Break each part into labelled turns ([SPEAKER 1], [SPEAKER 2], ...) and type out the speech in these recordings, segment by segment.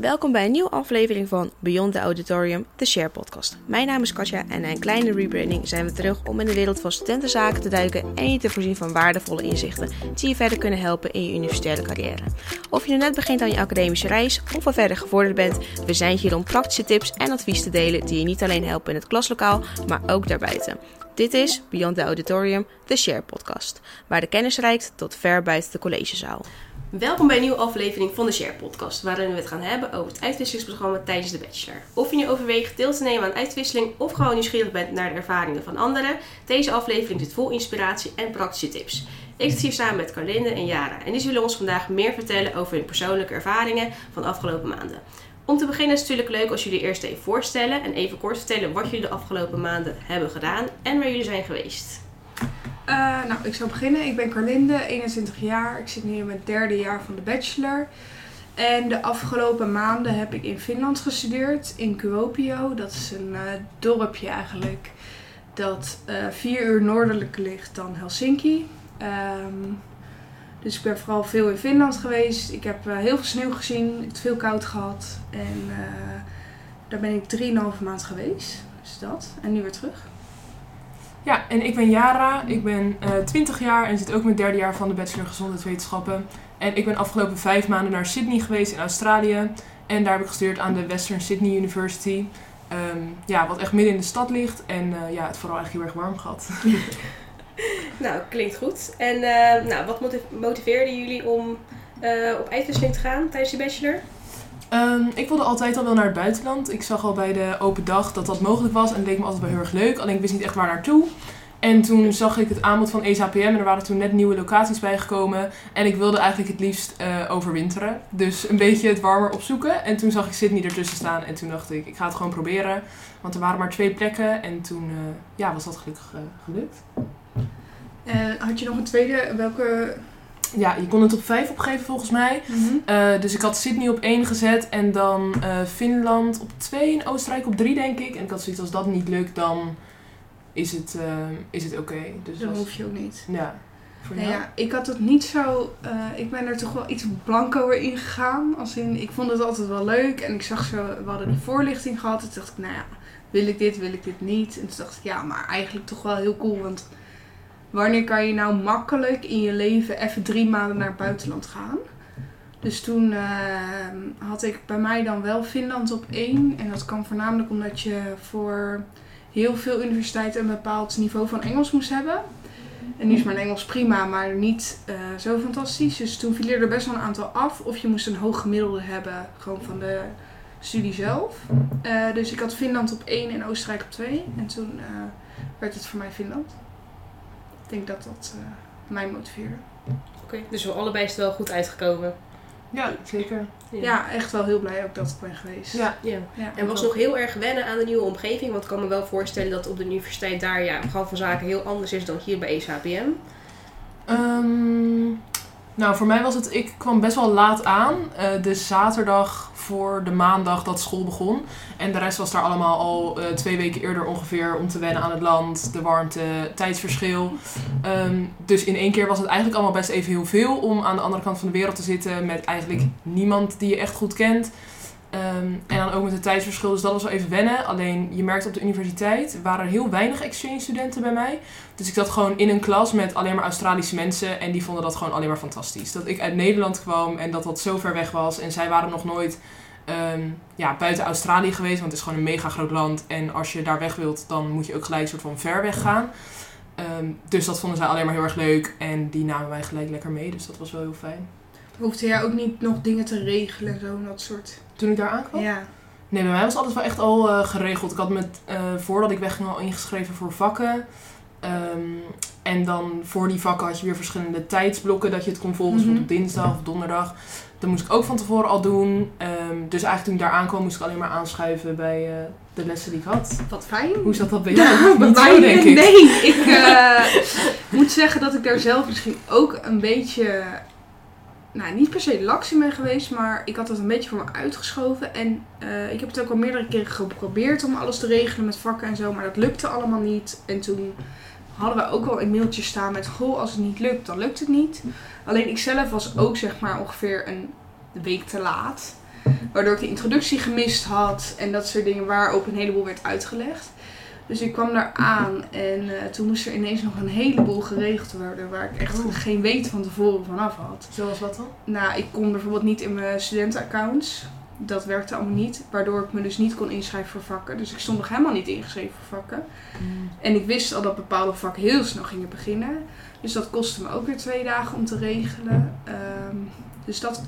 [SPEAKER 1] Welkom bij een nieuwe aflevering van Beyond the Auditorium, de Share Podcast. Mijn naam is Katja en na een kleine rebranding zijn we terug om in de wereld van studentenzaken te duiken en je te voorzien van waardevolle inzichten die je verder kunnen helpen in je universitaire carrière. Of je nu net begint aan je academische reis of al verder gevorderd bent, we zijn hier om praktische tips en advies te delen die je niet alleen helpen in het klaslokaal, maar ook daarbuiten. Dit is Beyond the Auditorium, de Share Podcast, waar de kennis reikt tot ver buiten de collegezaal. Welkom bij een nieuwe aflevering van de Share Podcast, waarin we het gaan hebben over het uitwisselingsprogramma tijdens de bachelor. Of je nu overweegt deel te nemen aan uitwisseling of gewoon nieuwsgierig bent naar de ervaringen van anderen, deze aflevering zit vol inspiratie en praktische tips. Ik zit hier samen met Carlinde en Jara en die zullen ons vandaag meer vertellen over hun persoonlijke ervaringen van de afgelopen maanden. Om te beginnen is het natuurlijk leuk als jullie eerst even voorstellen en even kort vertellen wat jullie de afgelopen maanden hebben gedaan en waar jullie zijn geweest.
[SPEAKER 2] Uh, nou, ik zal beginnen. Ik ben Carlinde, 21 jaar. Ik zit nu in mijn derde jaar van de bachelor. En de afgelopen maanden heb ik in Finland gestudeerd, in Kuopio. Dat is een uh, dorpje eigenlijk dat uh, vier uur noordelijker ligt dan Helsinki. Um, dus ik ben vooral veel in Finland geweest. Ik heb heel veel sneeuw gezien, het veel koud gehad. En daar ben ik 3,5 maand geweest. Dus dat. En nu weer terug.
[SPEAKER 3] Ja, en ik ben Jara. Ik ben uh, 20 jaar en zit ook mijn derde jaar van de Bachelor Gezondheidswetenschappen. En ik ben afgelopen vijf maanden naar Sydney geweest in Australië. En daar heb ik gestudeerd aan de Western Sydney University. Um, ja, wat echt midden in de stad ligt. En uh, ja, het vooral eigenlijk heel erg warm gehad.
[SPEAKER 1] nou, klinkt goed. En uh, nou, wat motiveerde jullie om op uitwisseling te gaan tijdens je bachelor?
[SPEAKER 3] Um, ik wilde altijd al wel naar het buitenland. Ik zag al bij de open dag dat dat mogelijk was en het leek me altijd wel heel erg leuk. Alleen ik wist niet echt waar naartoe. En toen zag ik het aanbod van ESAPM en er waren toen net nieuwe locaties bijgekomen. En ik wilde eigenlijk het liefst uh, overwinteren. Dus een beetje het warmer opzoeken. En toen zag ik Sydney ertussen staan en toen dacht ik, ik ga het gewoon proberen. Want er waren maar twee plekken en toen uh, ja, was dat gelukkig uh, gelukt.
[SPEAKER 2] had je nog een tweede, welke
[SPEAKER 3] ja, je kon het op vijf opgeven volgens mij. Mm -hmm. uh, dus ik had Sydney op één gezet en dan uh, Finland op twee en Oostenrijk op drie, denk ik. En ik had zoiets als dat niet lukt, dan is het, uh, is het oké. Okay. Dus
[SPEAKER 2] dan was... hoef je ook niet.
[SPEAKER 3] Ja.
[SPEAKER 2] Voor jou? Ja, ik had het niet zo. ik ben er toch wel iets blancoer in gegaan. Als in, ik vond het altijd wel leuk en ik zag zo. We hadden de voorlichting gehad. Toen dacht ik, nou ja, wil ik dit, wil ik dit niet? En toen dacht ik, ja, maar eigenlijk toch wel heel cool. Want wanneer kan je nou makkelijk in je leven even drie maanden naar het buitenland gaan? Dus toen uh, had ik bij mij dan wel Finland op één. En dat kwam voornamelijk omdat je voor heel veel universiteiten een bepaald niveau van Engels moest hebben. En nu is mijn Engels prima, maar niet uh, zo fantastisch. Dus toen viel er best wel een aantal af. Of je moest een hoog gemiddelde hebben, gewoon van de studie zelf. Uh, dus ik had Finland op één en Oostenrijk op twee. En toen werd het voor mij Finland. Ik denk dat dat uh, mij motiveerde.
[SPEAKER 1] Oké, okay, dus we allebei is het wel goed uitgekomen.
[SPEAKER 3] Ja, zeker.
[SPEAKER 2] Ja. ja. echt wel heel blij ook dat ik ben geweest.
[SPEAKER 1] Ja. ja. ja en was nog heel erg wennen aan de nieuwe omgeving. Want ik kan me wel voorstellen dat op de universiteit daar ja, gang van zaken heel anders is dan hier bij ESHPM.
[SPEAKER 3] Um, nou, voor mij was het, ik kwam best wel laat aan. Uh, de zaterdag voor de maandag dat school begon. En de rest was daar allemaal al uh, twee weken eerder ongeveer om te wennen aan het land, de warmte, tijdsverschil. Um, dus in één keer was het eigenlijk allemaal best even heel veel om aan de andere kant van de wereld te zitten met eigenlijk niemand die je echt goed kent. Um, en dan ook met het tijdsverschil, dus dat was wel even wennen. Alleen je merkt op de universiteit waren er heel weinig exchange studenten bij mij. Dus ik zat gewoon in een klas met alleen maar Australische mensen en die vonden dat gewoon alleen maar fantastisch. Dat ik uit Nederland kwam en dat dat zo ver weg was en zij waren nog nooit um, ja, buiten Australië geweest, want het is gewoon een mega groot land. En als je daar weg wilt, dan moet je ook gelijk een soort van ver weg gaan. Um, dus dat vonden zij alleen maar heel erg leuk en die namen mij gelijk lekker mee, dus dat was wel heel fijn.
[SPEAKER 2] Hoefde jij ook niet nog dingen te regelen en zo, dat soort...
[SPEAKER 3] Toen ik daar aankwam?
[SPEAKER 2] Ja.
[SPEAKER 3] Nee, bij mij was altijd wel echt al uh, geregeld. Ik had met, uh, voordat ik wegging al ingeschreven voor vakken. Um, en dan voor die vakken had je weer verschillende tijdsblokken dat je het kon volgen. Mm -hmm. Bijvoorbeeld op dinsdag of donderdag. Dat moest ik ook van tevoren al doen. Um, dus eigenlijk toen ik daar aankwam moest ik alleen maar aanschuiven bij uh, de lessen die ik had.
[SPEAKER 2] Wat fijn.
[SPEAKER 3] Hoe zat dat bij jou? bij zo, denk ik.
[SPEAKER 2] Nee, ik moet zeggen dat ik daar zelf misschien ook een beetje nou, niet per se laks in ben geweest, maar ik had dat een beetje voor me uitgeschoven. En uh, ik heb het ook al meerdere keren geprobeerd om alles te regelen met vakken en zo, maar dat lukte allemaal niet. En toen hadden we ook al een mailtje staan met, goh, als het niet lukt, dan lukt het niet. Alleen ik zelf was ook zeg maar ongeveer een week te laat. Waardoor ik de introductie gemist had en dat soort dingen waar ook een heleboel werd uitgelegd. Dus ik kwam daar aan en eh, toen moest er ineens nog een heleboel geregeld worden waar ik echt
[SPEAKER 3] Oh.
[SPEAKER 2] geen weet van tevoren vanaf had.
[SPEAKER 3] Zoals wat dan?
[SPEAKER 2] Nou, ik kon bijvoorbeeld niet in mijn studentenaccounts. Dat werkte allemaal niet, waardoor ik me dus niet kon inschrijven voor vakken. Dus ik stond nog helemaal niet ingeschreven voor vakken. En ik wist al dat bepaalde vakken heel snel gingen beginnen. Dus dat kostte me ook weer twee dagen om te regelen. Ehm, dus dat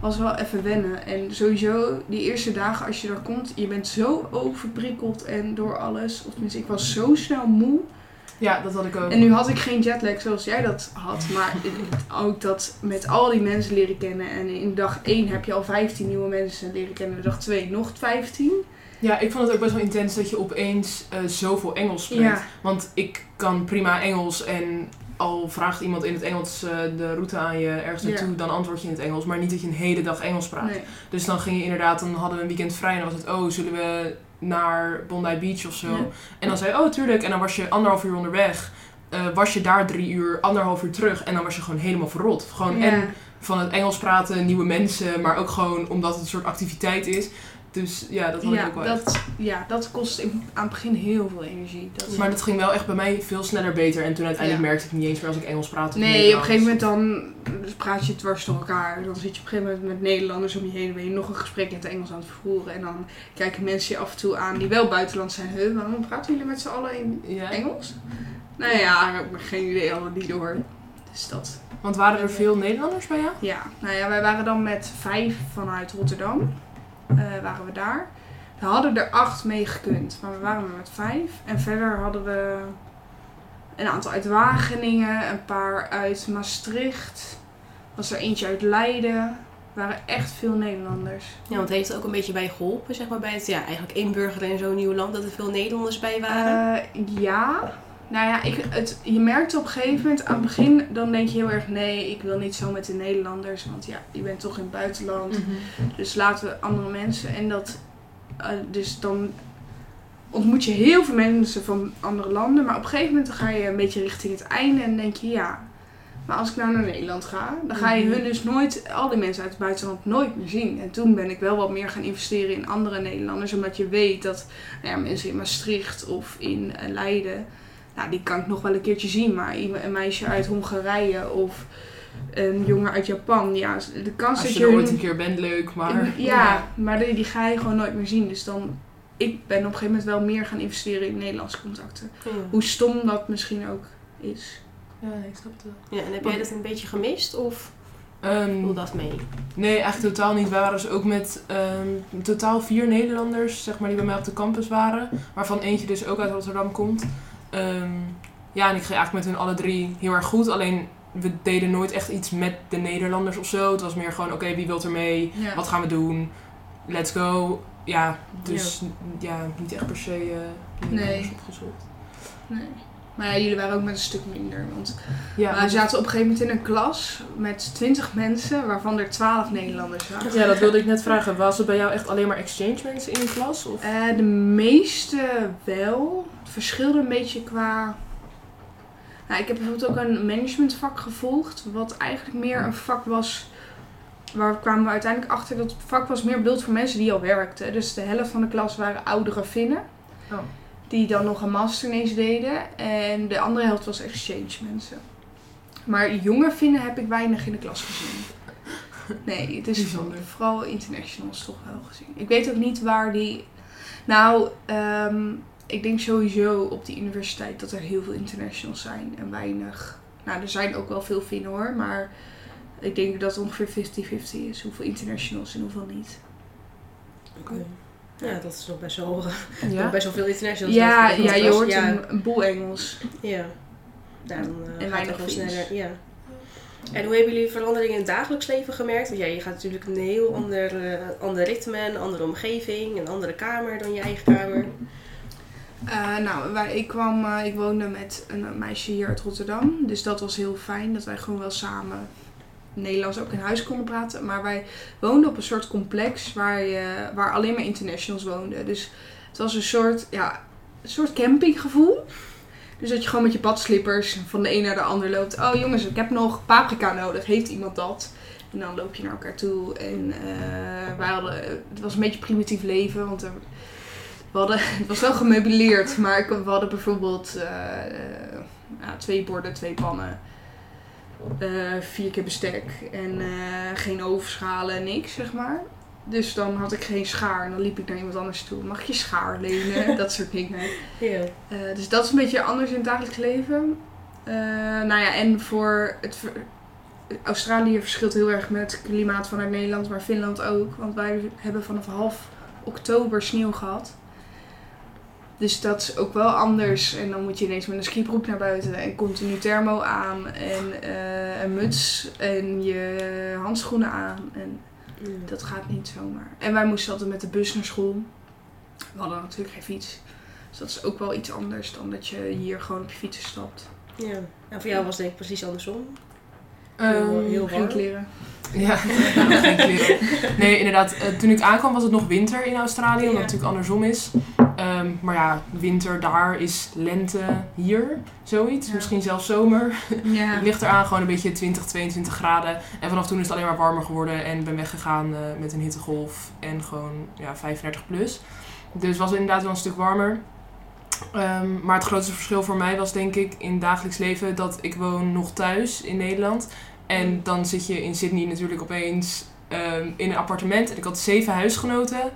[SPEAKER 2] was wel even wennen. En sowieso, die eerste dagen als je er komt, je bent zo overprikkeld en door alles. Of tenminste, ik was zo snel moe.
[SPEAKER 3] Ja, dat had ik ook.
[SPEAKER 2] En nu had ik geen jetlag zoals jij dat had. Maar ook dat met al die mensen leren kennen. En in dag 1 heb je al 15 nieuwe mensen leren kennen. Dag 2 nog 15.
[SPEAKER 3] Ja, ik vond het ook best wel intens dat je opeens eh, zoveel Engels spreekt.
[SPEAKER 2] Ja.
[SPEAKER 3] Want ik kan prima Engels en al vraagt iemand in het Engels eh, de route aan je ergens naartoe, dan antwoord je in het Engels. Maar niet dat je een hele dag Engels praat.
[SPEAKER 2] Nee.
[SPEAKER 3] Dus dan ging je inderdaad, dan hadden we een weekend vrij en dan was het, oh, zullen we naar Bondi Beach of zo? En dan zei je, oh, tuurlijk. En dan was je anderhalf uur onderweg. Eh, was je daar drie uur, anderhalf uur terug. En dan was je gewoon helemaal verrot. Gewoon en van het Engels praten, nieuwe mensen, maar ook gewoon omdat het een soort activiteit is. Dus ja, dat had ik ook wel echt.
[SPEAKER 2] dat, ja, dat kost in, aan het begin heel veel energie. Dat,
[SPEAKER 3] Maar dat ging wel echt bij mij veel sneller beter. En toen uiteindelijk
[SPEAKER 2] Ja.
[SPEAKER 3] merkte ik niet eens meer als ik Engels praatte.
[SPEAKER 2] Nee, op een gegeven moment dan praat je dwars door elkaar. Dan zit je op een gegeven moment met Nederlanders om je heen. Ben je nog een gesprek in het Engels aan het vervoeren. En dan kijken mensen je af en toe aan die wel buitenland zijn. Huh, waarom praten jullie met z'n allen in
[SPEAKER 3] Ja.
[SPEAKER 2] Engels? Nou ja, ik heb geen idee, hadden niet door. Dus dat.
[SPEAKER 3] Want waren er veel Nederlanders bij jou?
[SPEAKER 2] Ja, nou ja, wij waren dan met vijf vanuit Rotterdam. Eh, waren we daar. We hadden er acht mee gekund, maar we waren maar met vijf. En verder hadden we een aantal uit Wageningen, een paar uit Maastricht. Was er eentje uit Leiden. Er waren echt veel Nederlanders.
[SPEAKER 1] Ja, want heeft het ook een beetje bij geholpen, zeg maar, bij het ja, eigenlijk inburgeren in zo'n nieuw land, dat er veel Nederlanders bij waren?
[SPEAKER 2] Eh, ja. Nou ja, ik, het, je merkte op een gegeven moment, aan het begin, dan denk je heel erg, nee, ik wil niet zo met de Nederlanders. Want ja, je bent toch in het buitenland. Dus laten we andere mensen. En dat. eh, dus dan ontmoet je heel veel mensen van andere landen. Maar op een gegeven moment ga je een beetje richting het einde. En denk je, ja. Maar als ik nou naar Nederland ga, dan ga je
[SPEAKER 3] Mhm.
[SPEAKER 2] hun dus nooit, al die mensen uit het buitenland, nooit meer zien. En toen ben ik wel wat meer gaan investeren in andere Nederlanders. Omdat je weet dat nou ja, mensen in Maastricht of in eh, Leiden, nou, die kan ik nog wel een keertje zien. Maar een meisje uit Hongarije of een jongen uit Japan, ja, de kans
[SPEAKER 3] Als
[SPEAKER 2] dat
[SPEAKER 3] je er ooit een keer bent, leuk. Maar
[SPEAKER 2] ja, maar die, die ga je gewoon nooit meer zien. Dus dan, ik ben op een gegeven moment wel meer gaan investeren in Nederlandse contacten.
[SPEAKER 1] Ja.
[SPEAKER 2] Hoe stom dat misschien ook is.
[SPEAKER 3] Ja, ik snap het wel.
[SPEAKER 1] Ja, en heb jij dat een beetje gemist of
[SPEAKER 3] Ehm,
[SPEAKER 1] viel dat mee?
[SPEAKER 3] Nee, eigenlijk totaal niet. We waren dus ook met ehm, totaal vier Nederlanders, zeg maar, die bij mij op de campus waren. Waarvan eentje dus ook uit Rotterdam komt. Ehm, ja, en ik ging eigenlijk met hun alle drie heel erg goed. Alleen, we deden nooit echt iets met de Nederlanders of zo. Het was meer gewoon, oké, wie wilt er mee?
[SPEAKER 2] Ja.
[SPEAKER 3] Wat gaan we doen? Let's go. Ja, dus ja, niet echt per se Nederlanders
[SPEAKER 2] Nee.
[SPEAKER 3] opgezocht.
[SPEAKER 2] Nee. Maar ja, jullie waren ook met een stuk minder. Want
[SPEAKER 3] Ja,
[SPEAKER 2] we zaten op een gegeven moment in een klas met 20 mensen, waarvan er 12 Nederlanders waren.
[SPEAKER 3] ja, dat wilde ik net vragen. Was het bij jou echt alleen maar exchange mensen in de klas? Of?
[SPEAKER 2] Eh, de meeste wel. Het verschilde een beetje qua. Nou, ik heb bijvoorbeeld ook een managementvak gevolgd, wat eigenlijk meer een vak was. Waar kwamen we uiteindelijk achter dat het vak was meer bedoeld voor mensen die al werkten. Dus de helft van de klas waren oudere Finnen.
[SPEAKER 3] Oh.
[SPEAKER 2] Die dan nog een master ineens deden. En de andere helft was exchange mensen. Maar jonge Finnen heb ik weinig in de klas gezien. Nee, het is
[SPEAKER 3] Bijzonder.
[SPEAKER 2] vooral internationals toch wel gezien. Ik weet ook niet waar die... Nou, ehm, ik denk sowieso op die universiteit dat er heel veel internationals zijn en weinig... Nou, er zijn ook wel veel Finnen hoor, maar ik denk dat het ongeveer 50-50 is. Hoeveel internationals en hoeveel niet.
[SPEAKER 1] Ja, dat is nog best wel, nog best wel veel internationals.
[SPEAKER 2] Ja, ja, je hoort
[SPEAKER 1] ja,
[SPEAKER 2] een, een boel Engels.
[SPEAKER 1] Ja. Daarom eh,
[SPEAKER 2] En
[SPEAKER 1] gaat
[SPEAKER 2] weinig
[SPEAKER 1] wel sneller. Ja. En hoe hebben jullie veranderingen in het dagelijks leven gemerkt? Want ja, je gaat natuurlijk een heel ander, eh, ander ritme, een andere omgeving, een andere kamer dan je eigen kamer.
[SPEAKER 2] Eh, nou, wij, ik, kwam, ik woonde met een meisje hier uit Rotterdam. Dus dat was heel fijn dat wij gewoon wel samen Nederlands ook in huis konden praten. Maar wij woonden op een soort complex waar, je, waar alleen maar internationals woonden. Dus het was een soort, ja, een soort campinggevoel. Dus dat je gewoon met je badslippers van de een naar de ander loopt. Oh jongens, ik heb nog paprika nodig. Heeft iemand dat? En dan loop je naar elkaar toe. En eh, wij hadden, het was een beetje primitief leven, want we hadden, het was wel gemeubileerd, maar we hadden bijvoorbeeld eh, eh, twee borden, twee pannen, eh, vier keer bestek en eh, geen ovenschalen, niks zeg maar. Dus dan had ik geen schaar en dan liep ik naar iemand anders toe. Mag ik je schaar lenen? dat soort dingen.
[SPEAKER 4] Ja.
[SPEAKER 2] Eh, dus dat is een beetje anders in het dagelijks leven. Eh, nou ja, en voor het Australië verschilt heel erg met het klimaat vanuit Nederland, maar Finland ook. Want wij hebben vanaf half oktober sneeuw gehad. Dus dat is ook wel anders. En dan moet je ineens met een skibroek naar buiten en continu thermo aan en eh, een muts en je handschoenen aan. En dat gaat niet zomaar. En wij moesten altijd met de bus naar school. We hadden natuurlijk geen fiets. Dus dat is ook wel iets anders dan dat je hier gewoon op je fiets stapt.
[SPEAKER 4] Ja. En voor jou was het denk ik precies andersom.
[SPEAKER 3] Ehm,
[SPEAKER 4] heel
[SPEAKER 2] Geen
[SPEAKER 4] warm.
[SPEAKER 2] kleren.
[SPEAKER 3] Ja, geen kleren. Nee, inderdaad. eh, toen ik aankwam was het nog winter in Australië, omdat
[SPEAKER 4] Ja.
[SPEAKER 3] het natuurlijk andersom is. Ehm, maar ja, winter daar is lente hier, zoiets.
[SPEAKER 2] Ja.
[SPEAKER 3] Misschien zelfs zomer.
[SPEAKER 2] Ja.
[SPEAKER 3] Het ligt eraan gewoon een beetje 20, 22 graden. En vanaf toen is het alleen maar warmer geworden en ben weggegaan eh, met een hittegolf en gewoon ja, 35 plus. Dus het was inderdaad wel een stuk warmer. Ehm, maar het grootste verschil voor mij was denk ik in dagelijks leven dat ik woon nog thuis in Nederland. En dan zit je in Sydney natuurlijk opeens ehm, in een appartement. En ik had zeven huisgenoten.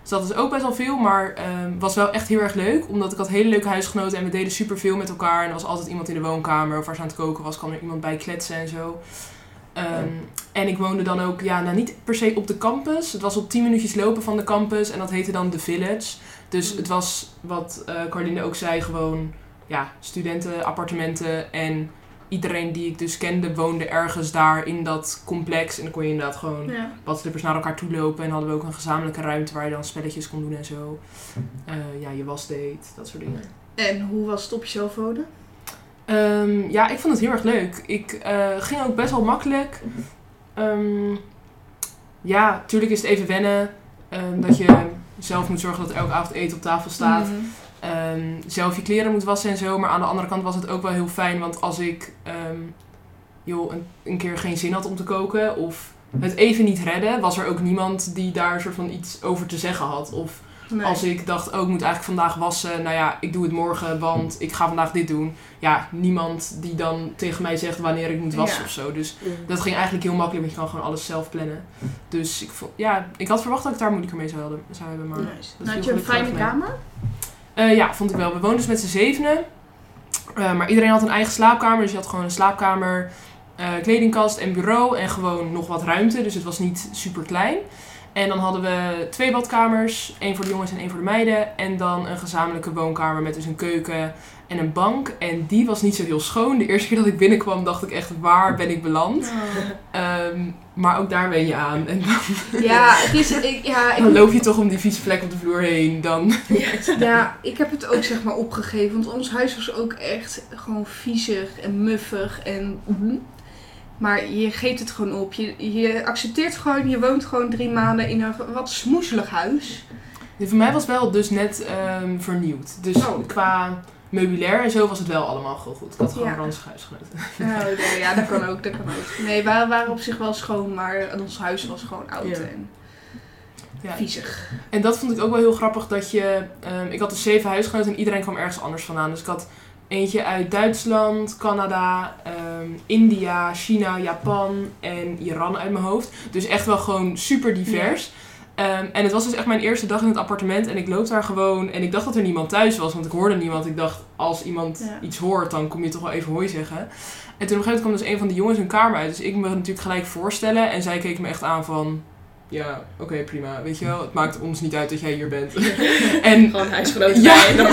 [SPEAKER 3] Dus dat is ook best wel veel, maar ehm, was wel echt heel erg leuk. Omdat ik had hele leuke huisgenoten en we deden superveel met elkaar. En er was altijd iemand in de woonkamer of waar ze aan het koken was, kwam er iemand bij kletsen en zo. Ehm, en ik woonde dan ook, ja, nou niet per se op de campus. Het was op 10 minuutjes lopen van de campus en dat heette dan The Village. Dus het was, wat eh Carline ook zei, gewoon ja, studentenappartementen. En iedereen die ik dus kende woonde ergens daar in dat complex. En dan kon je inderdaad gewoon
[SPEAKER 2] Ja.
[SPEAKER 3] badslippers naar elkaar toe lopen. En hadden we ook een gezamenlijke ruimte waar je dan spelletjes kon doen en zo. Eh, ja, je was deed, dat soort dingen.
[SPEAKER 2] En hoe was het op jezelf wonen?
[SPEAKER 3] Ehm, ja, ik vond het heel erg leuk. Ik eh, ging ook best wel makkelijk. Ehm, ja, natuurlijk is het even wennen. ehm, dat je zelf moet zorgen dat elke avond eten op tafel staat.
[SPEAKER 2] Mhm.
[SPEAKER 3] Ehm, zelf je kleren moet wassen en zo. Maar aan de andere kant was het ook wel heel fijn. Want als ik ehm, joh, een, een keer geen zin had om te koken. Of het even niet redden. Was er ook niemand die daar soort van iets over te zeggen had. Of
[SPEAKER 2] Nee.
[SPEAKER 3] als ik dacht, oh ik moet eigenlijk vandaag wassen. Nou ja, ik doe het morgen, want ik ga vandaag dit doen. Ja, niemand die dan tegen mij zegt wanneer ik moet wassen
[SPEAKER 2] Ja.
[SPEAKER 3] of zo. Dus dat ging eigenlijk heel makkelijk, want je kan gewoon alles zelf plannen. Dus ik, vond, ja, ik had verwacht dat ik daar moeilijker mee zou, hadden, zou hebben. Maar
[SPEAKER 2] Nice.
[SPEAKER 3] dat
[SPEAKER 2] Nou, had je een fijne kamer?
[SPEAKER 3] Eh, ja, vond ik wel. We woonden dus met z'n zevenen. Eh, maar iedereen had een eigen slaapkamer. Dus je had gewoon een slaapkamer, eh, kledingkast en bureau. En gewoon nog wat ruimte. Dus het was niet super klein. En dan hadden we twee badkamers. één voor de jongens en één voor de meiden. En dan een gezamenlijke woonkamer met dus een keuken en een bank. En die was niet zo heel schoon. De eerste keer dat ik binnenkwam dacht ik echt, waar ben ik beland? Ehm, maar ook daar ben je aan. En dan,
[SPEAKER 2] Ja, het is, ik, ja,
[SPEAKER 3] dan
[SPEAKER 2] ik,
[SPEAKER 3] loop je toch om die vieze vlek op de vloer heen. Dan
[SPEAKER 2] ja, ik heb het ook zeg maar opgegeven. Want ons huis was ook echt gewoon viezig en muffig en... Maar je geeft het gewoon op. Je, je accepteert gewoon, je woont gewoon drie maanden in een wat smoezelig huis.
[SPEAKER 3] Ja, voor mij was wel dus net ehm, vernieuwd. Dus
[SPEAKER 2] Oh.
[SPEAKER 3] qua meubilair en zo was het wel allemaal gewoon goed. Ik had gewoon
[SPEAKER 2] Ja.
[SPEAKER 3] ranzig huisgenoten.
[SPEAKER 2] Nee, ja, dat kan ook, dat kan ook. Nee, wij waren op zich wel schoon, maar ons huis was gewoon oud
[SPEAKER 4] Ja.
[SPEAKER 2] en
[SPEAKER 3] Ja.
[SPEAKER 2] viezig.
[SPEAKER 3] En dat vond ik ook wel heel grappig dat je... ehm, ik had dus zeven huisgenoten en iedereen kwam ergens anders vandaan. Dus ik had eentje uit Duitsland, Canada, ehm, India, China, Japan en Iran uit mijn hoofd. Dus echt wel gewoon super divers. Ehm, en het was dus echt mijn eerste dag in het appartement en ik loop daar gewoon en ik dacht dat er niemand thuis was, want ik hoorde niemand. Ik dacht, als iemand
[SPEAKER 2] Ja.
[SPEAKER 3] iets hoort, dan kom je toch wel even hooi zeggen. En toen op een gegeven moment kwam dus een van de jongens hun kamer uit, dus ik me natuurlijk gelijk voorstellen en zij keek me echt aan van, ja, oké, prima, weet je wel, het maakt ons niet uit dat jij hier bent. en
[SPEAKER 4] Gewoon huisgenoten
[SPEAKER 3] Ja.
[SPEAKER 4] en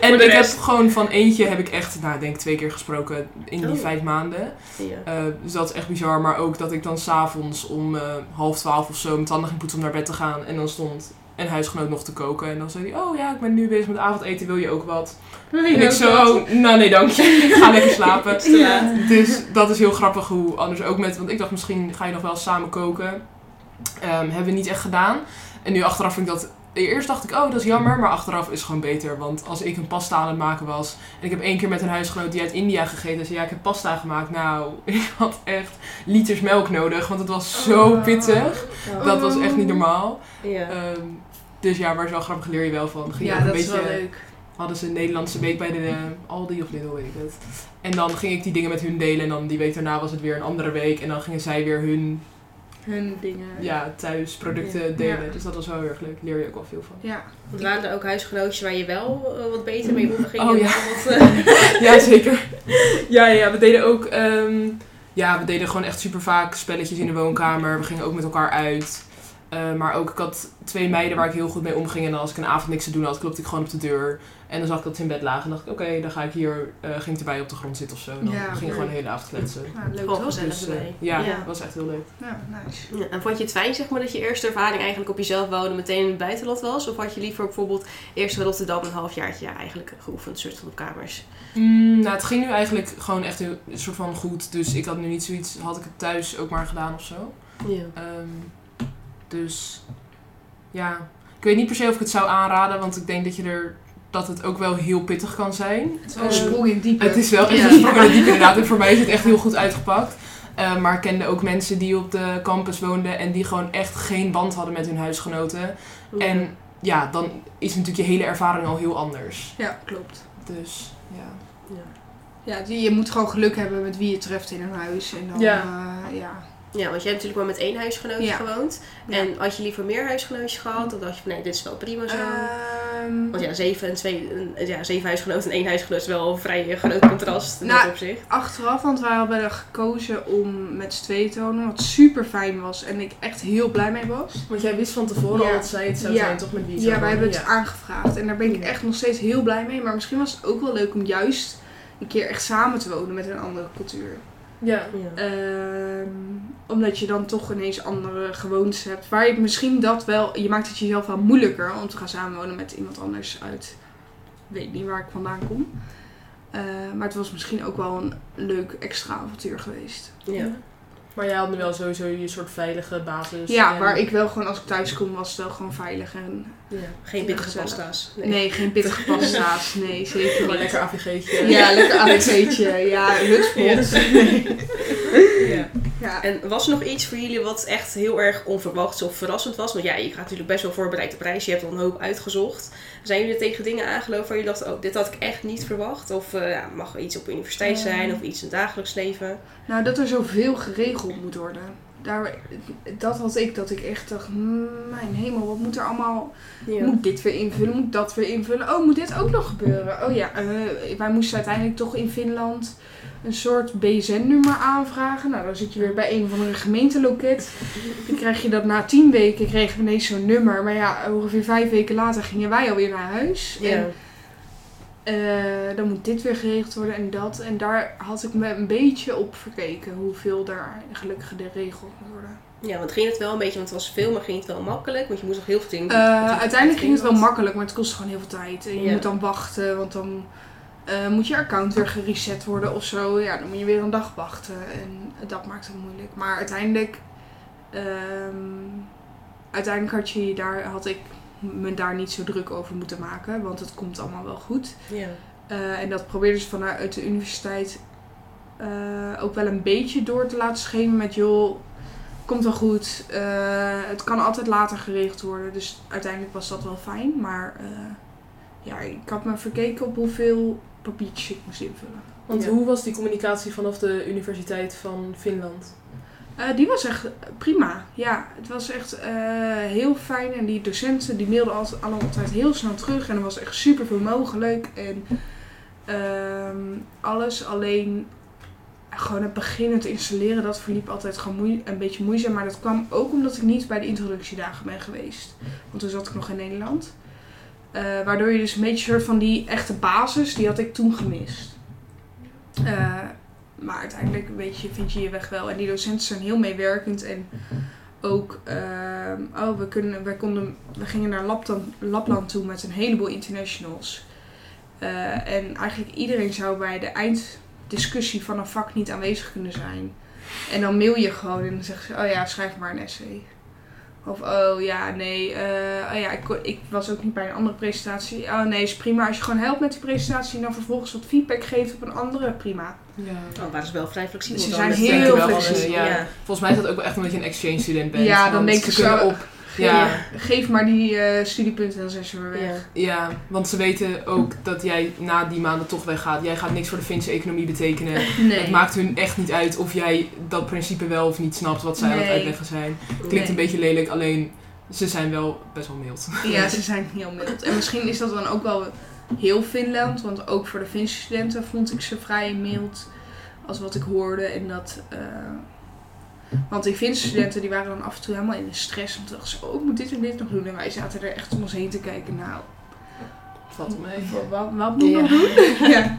[SPEAKER 3] en ik heb gewoon van eentje heb ik echt, nou denk twee keer gesproken in die
[SPEAKER 4] Oh.
[SPEAKER 3] vijf maanden.
[SPEAKER 4] Ja.
[SPEAKER 3] Eh, dus dat is echt bizar. Maar ook dat ik dan s'avonds om eh, half twaalf of zo mijn tanden ging poetsen om naar bed te gaan. En dan stond een huisgenoot nog te koken. En dan zei hij, oh ja, ik ben nu bezig met avondeten, wil je ook wat? En ik zo, nou nee dank je, ik ga lekker slapen. Dus dat is heel grappig hoe anders ook met, want ik dacht misschien ga je nog wel samen koken. Ehm, hebben we niet echt gedaan. En nu achteraf vind ik dat eerst dacht ik, oh, dat is jammer. Maar achteraf is het gewoon beter. Want als ik een pasta aan het maken was. En ik heb één keer met een huisgenoot die uit India gegeten. zei, ja, ik heb pasta gemaakt. Nou, ik had echt liters melk nodig. Want het was zo
[SPEAKER 2] Oh.
[SPEAKER 3] pittig.
[SPEAKER 4] Oh.
[SPEAKER 3] Dat was echt niet normaal.
[SPEAKER 4] Ja.
[SPEAKER 3] Ehm, dus ja, maar zo grappig leer je wel van. Ging
[SPEAKER 2] Ja, dat is
[SPEAKER 3] beetje,
[SPEAKER 2] wel leuk.
[SPEAKER 3] Hadden ze een Nederlandse week bij de eh, Aldi of Lidl, weet ik het. En dan ging ik die dingen met hun delen. En dan die week daarna was het weer een andere week. En dan gingen zij weer hun
[SPEAKER 2] Hun dingen.
[SPEAKER 3] ja, thuisproducten
[SPEAKER 4] Ja.
[SPEAKER 3] delen.
[SPEAKER 2] Ja.
[SPEAKER 3] Dus dat was wel heel erg leuk. Leer je ook wel veel van.
[SPEAKER 2] Ja.
[SPEAKER 4] Want waren er ook huisgenootjes waar je wel eh, wat beter mee omging?
[SPEAKER 3] Oh,
[SPEAKER 4] en
[SPEAKER 3] ja.
[SPEAKER 4] Wat, eh,
[SPEAKER 3] Ja, zeker. Ja, ja, we deden ook... ehm, ja, we deden gewoon echt super vaak spelletjes in de woonkamer. We gingen ook met elkaar uit. Eh, maar ook, ik had twee meiden waar ik heel goed mee omging. En dan als ik een avond niks te doen had, klopte ik gewoon op de deur. En dan zag ik dat ze in bed lagen. En dacht ik, oké, dan ga ik hier... eh, ging ik erbij op de grond zitten of zo. Dan
[SPEAKER 2] Ja,
[SPEAKER 3] ging ik gewoon de hele avond kletsen.
[SPEAKER 2] Nou, leuk
[SPEAKER 4] gezellig
[SPEAKER 3] Dus, eh, ja,
[SPEAKER 4] Ja.
[SPEAKER 3] dat was echt heel leuk.
[SPEAKER 2] Ja, nice.
[SPEAKER 4] Ja, en vond je het fijn zeg maar, dat je eerste ervaring eigenlijk op jezelf wonen meteen in het buitenland was? Of had je liever bijvoorbeeld eerst in Rotterdam een halfjaartje ja, eigenlijk geoefend, soort van op kamers?
[SPEAKER 3] Mm, nou, het ging nu eigenlijk gewoon echt een soort van goed. Dus ik had nu niet zoiets, had ik het thuis ook maar gedaan of zo.
[SPEAKER 4] Ja.
[SPEAKER 3] Ehm, dus ja, ik weet niet per se of ik het zou aanraden, want ik denk dat je er dat het ook wel heel pittig kan zijn.
[SPEAKER 2] Het is wel een
[SPEAKER 3] Ehm,
[SPEAKER 2] sprong in het diepe.
[SPEAKER 3] Het is wel echt
[SPEAKER 2] Ja.
[SPEAKER 3] een sprong in diepe inderdaad. En voor mij is het echt heel goed uitgepakt. Eh, maar ik kende ook mensen die op de campus woonden en die gewoon echt geen band hadden met hun huisgenoten. En ja, dan is natuurlijk je hele ervaring al heel anders.
[SPEAKER 2] Ja, klopt.
[SPEAKER 3] Dus ja.
[SPEAKER 2] Ja, die- je moet gewoon geluk hebben met wie je treft in een huis. En dan,
[SPEAKER 3] Ja.
[SPEAKER 2] eh, ja.
[SPEAKER 4] Ja, want jij hebt natuurlijk maar met één huisgenootje
[SPEAKER 2] Ja.
[SPEAKER 4] gewoond.
[SPEAKER 2] Ja.
[SPEAKER 4] En had je liever meer huisgenootjes gehad? Of dacht je van nee, dit is wel prima zo?
[SPEAKER 2] Ehm,
[SPEAKER 4] Want ja, zeven, en twee, ja, zeven huisgenoten en één huisgenoot is wel een vrij groot contrast in
[SPEAKER 2] Nou,
[SPEAKER 4] dat opzicht.
[SPEAKER 2] achteraf, want wij hebben er gekozen om met z'n tweeën te wonen. Wat super fijn was en ik echt heel blij mee was.
[SPEAKER 3] Want jij wist van tevoren
[SPEAKER 2] Ja.
[SPEAKER 3] al dat zij het zou
[SPEAKER 2] Ja.
[SPEAKER 3] zijn, toch met wie het
[SPEAKER 2] Ja, wij hebben het aangevraagd. En daar ben ik echt nog steeds heel blij mee. Maar misschien was het ook wel leuk om juist een keer echt samen te wonen met een andere cultuur.
[SPEAKER 3] Ja.
[SPEAKER 4] Ja.
[SPEAKER 2] Ehm, omdat je dan toch ineens andere gewoontes hebt. Waar je misschien dat wel... Je maakt het jezelf wel moeilijker om te gaan samenwonen met iemand anders uit... Ik weet niet waar ik vandaan kom. Eh, maar het was misschien ook wel een leuk extra avontuur geweest.
[SPEAKER 4] Ja.
[SPEAKER 3] Maar jij had nu wel sowieso je soort veilige basis.
[SPEAKER 2] ja,
[SPEAKER 3] en-
[SPEAKER 2] waar ik wel gewoon als ik thuis kom was het wel gewoon veilig. En,
[SPEAKER 4] Ja. Geen pittige pasta's.
[SPEAKER 2] nee. geen pittige pasta's. Nee, zeker
[SPEAKER 3] Gewoon
[SPEAKER 2] niet.
[SPEAKER 3] lekker AVG'tje.
[SPEAKER 2] Ja, lekker AVC'tje. Ja, hutspot.
[SPEAKER 3] Ja.
[SPEAKER 2] Ja.
[SPEAKER 4] En was er nog iets voor jullie wat echt heel erg onverwachts of verrassend was? Want ja, je gaat natuurlijk best wel voorbereid op reis. Je hebt al een hoop uitgezocht. Zijn jullie tegen dingen aangelopen waar je dacht, oh, dit had ik echt niet verwacht? Of eh, ja, mag er iets op universiteit zijn of iets in het dagelijks leven?
[SPEAKER 2] Nou, dat er zoveel geregeld moet worden. Daar, dat had ik, dat ik echt dacht, "Hmm, mijn hemel, wat moet er allemaal...
[SPEAKER 4] Ja.
[SPEAKER 2] Moet dit weer invullen, moet dat weer invullen. Oh, moet dit ook nog gebeuren? Oh ja, eh, wij moesten uiteindelijk toch in Finland een soort BSN-nummer aanvragen. Nou, dan zit je weer bij een of andere gemeenteloket. Dan krijg je dat na tien weken, kregen we ineens zo'n nummer. Maar ja, ongeveer vijf weken later gingen wij alweer naar huis. En
[SPEAKER 4] Ja.
[SPEAKER 2] eh, dan moet dit weer geregeld worden en dat. En daar had ik me een beetje op verkeken. Hoeveel daar gelukkig geregeld moet worden.
[SPEAKER 4] ja, want ging het wel een beetje, want het was veel, maar ging het wel makkelijk? Want je moest nog heel veel dingen doen.
[SPEAKER 2] Eh, uiteindelijk ging het wel makkelijk, maar het kost gewoon heel veel tijd. En je
[SPEAKER 4] Ja.
[SPEAKER 2] moet dan wachten, want dan eh, moet je account weer gereset worden of zo. Ja, dan moet je weer een dag wachten. En dat maakt het moeilijk. Maar uiteindelijk... ehm, uiteindelijk had, je daar, had ik me daar niet zo druk over moeten maken. Want het komt allemaal wel goed.
[SPEAKER 4] Ja.
[SPEAKER 2] Eh, en dat probeerden ze vanuit de universiteit eh, ook wel een beetje door te laten schemeren met joh, komt wel goed. Het kan altijd later geregeld worden. Dus uiteindelijk was dat wel fijn. Maar ja, ik had me verkeken op hoeveel papiertjes ik moest invullen.
[SPEAKER 3] Want
[SPEAKER 4] Ja.
[SPEAKER 3] hoe was die communicatie vanaf de Universiteit van Finland?
[SPEAKER 2] Eh, die was echt prima. Ja, het was echt eh, heel fijn. En die docenten die mailden altijd, allemaal altijd heel snel terug. En er was echt super veel mogelijk. En ehm, alles alleen gewoon het beginnen te installeren, dat verliep altijd gewoon moe- een beetje moeizaam. Maar dat kwam ook omdat ik niet bij de introductiedagen ben geweest. Want toen zat ik nog in Nederland. Eh, waardoor je dus een beetje soort van die echte basis, die had ik toen gemist. Eh, maar uiteindelijk weet je, vind je je weg wel. En die docenten zijn heel meewerkend. En ook, ehm, oh, we, kunnen, we, konden, we gingen naar Lapland, Lapland toe met een heleboel internationals. Eh, en eigenlijk iedereen zou bij de einddiscussie van een vak niet aanwezig kunnen zijn. En dan mail je gewoon en dan zeggen ze, oh ja, schrijf maar een essay. Of oh ja, nee, eh, oh ja, ik, ik was ook niet bij een andere presentatie. Oh nee, is prima. Als je gewoon helpt met die presentatie en dan vervolgens wat feedback geeft op een andere, prima.
[SPEAKER 3] Ja.
[SPEAKER 4] Oh, waren ze wel vrij flexibel.
[SPEAKER 2] Ze zijn heel
[SPEAKER 3] Denk ik wel,
[SPEAKER 2] flexibel,
[SPEAKER 4] ja.
[SPEAKER 3] ja. Volgens mij is dat ook wel echt omdat je een exchange student bent.
[SPEAKER 2] Ja, dan
[SPEAKER 3] ze kunnen
[SPEAKER 2] zo-
[SPEAKER 3] op. Ja,
[SPEAKER 2] Geef maar die eh, studiepunten en dan zijn ze weer weg.
[SPEAKER 4] Ja.
[SPEAKER 3] want ze weten ook dat jij na die maanden toch weggaat. Jij gaat niks voor de Finse economie betekenen.
[SPEAKER 2] Nee.
[SPEAKER 3] Het maakt hun echt niet uit of jij dat principe wel of niet snapt wat zij aan het
[SPEAKER 2] Nee.
[SPEAKER 3] uitleggen zijn. Klinkt
[SPEAKER 2] Nee.
[SPEAKER 3] een beetje lelijk, alleen ze zijn wel best wel mild.
[SPEAKER 2] Ja, ze zijn heel mild. En misschien is dat dan ook wel heel Finland, want ook voor de Finse studenten vond ik ze vrij mild als wat ik hoorde. En dat, eh, want die Finse studenten die waren dan af en toe helemaal in de stress. Want dachten ze, oh, ik moet dit en dit nog doen. En wij zaten er echt om ons heen te kijken. Nou,
[SPEAKER 3] Valt wel mee.
[SPEAKER 2] wat, wat moet ik
[SPEAKER 4] Ja.
[SPEAKER 2] nog doen? ja.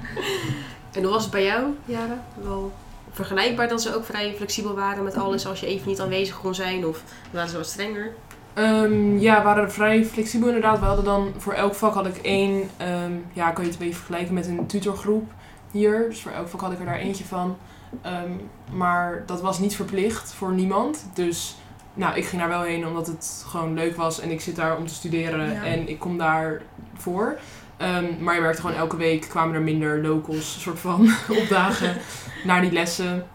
[SPEAKER 4] En hoe was het bij jou, Jara? Wel vergelijkbaar dat ze ook vrij flexibel waren met alles als je even niet aanwezig kon zijn? Of waren ze wat strenger?
[SPEAKER 3] Ehm, ja, we waren vrij flexibel inderdaad. We hadden dan voor elk vak had ik één, ehm, ja, kan je het een beetje vergelijken met een tutorgroep hier. Dus voor elk vak had ik er daar eentje van. Ehm, maar dat was niet verplicht voor niemand. Dus nou, ik ging daar wel heen omdat het gewoon leuk was en ik zit daar om te studeren
[SPEAKER 2] Ja.
[SPEAKER 3] en ik kom daar voor. Ehm, maar je merkte gewoon elke week kwamen er minder locals soort van opdagen naar die lessen.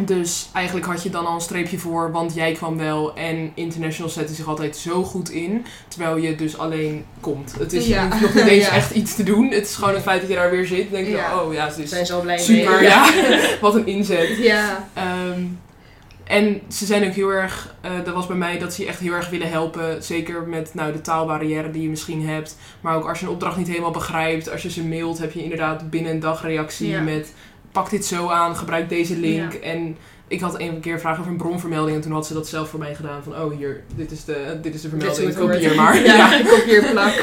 [SPEAKER 3] Dus eigenlijk had je dan al een streepje voor, want jij kwam wel en international zetten zich altijd zo goed in, terwijl je dus alleen komt. Het is
[SPEAKER 2] Ja.
[SPEAKER 3] nog niet eens
[SPEAKER 2] Ja.
[SPEAKER 3] echt iets te doen. Het is gewoon het feit dat je daar weer zit. Dan denk je,
[SPEAKER 2] Ja.
[SPEAKER 3] oh ja, is
[SPEAKER 4] Zijn ze al blij
[SPEAKER 3] super,
[SPEAKER 4] mee?
[SPEAKER 3] ja. Wat een inzet.
[SPEAKER 2] Ja.
[SPEAKER 3] Ehm, en ze zijn ook heel erg, eh, dat was bij mij, dat ze je echt heel erg willen helpen. Zeker met nou, de taalbarrière die je misschien hebt. Maar ook als je een opdracht niet helemaal begrijpt. Als je ze mailt, heb je inderdaad binnen een dag reactie met... Pak dit zo aan, gebruik deze link. En ik had een keer vraag over een bronvermelding. En toen had ze dat zelf voor mij gedaan. Van, oh hier, dit is de, dit is de
[SPEAKER 4] Dit
[SPEAKER 3] vermelding. Kopieer maar.
[SPEAKER 2] Ja,
[SPEAKER 3] Ja.
[SPEAKER 2] ik kopieer plak.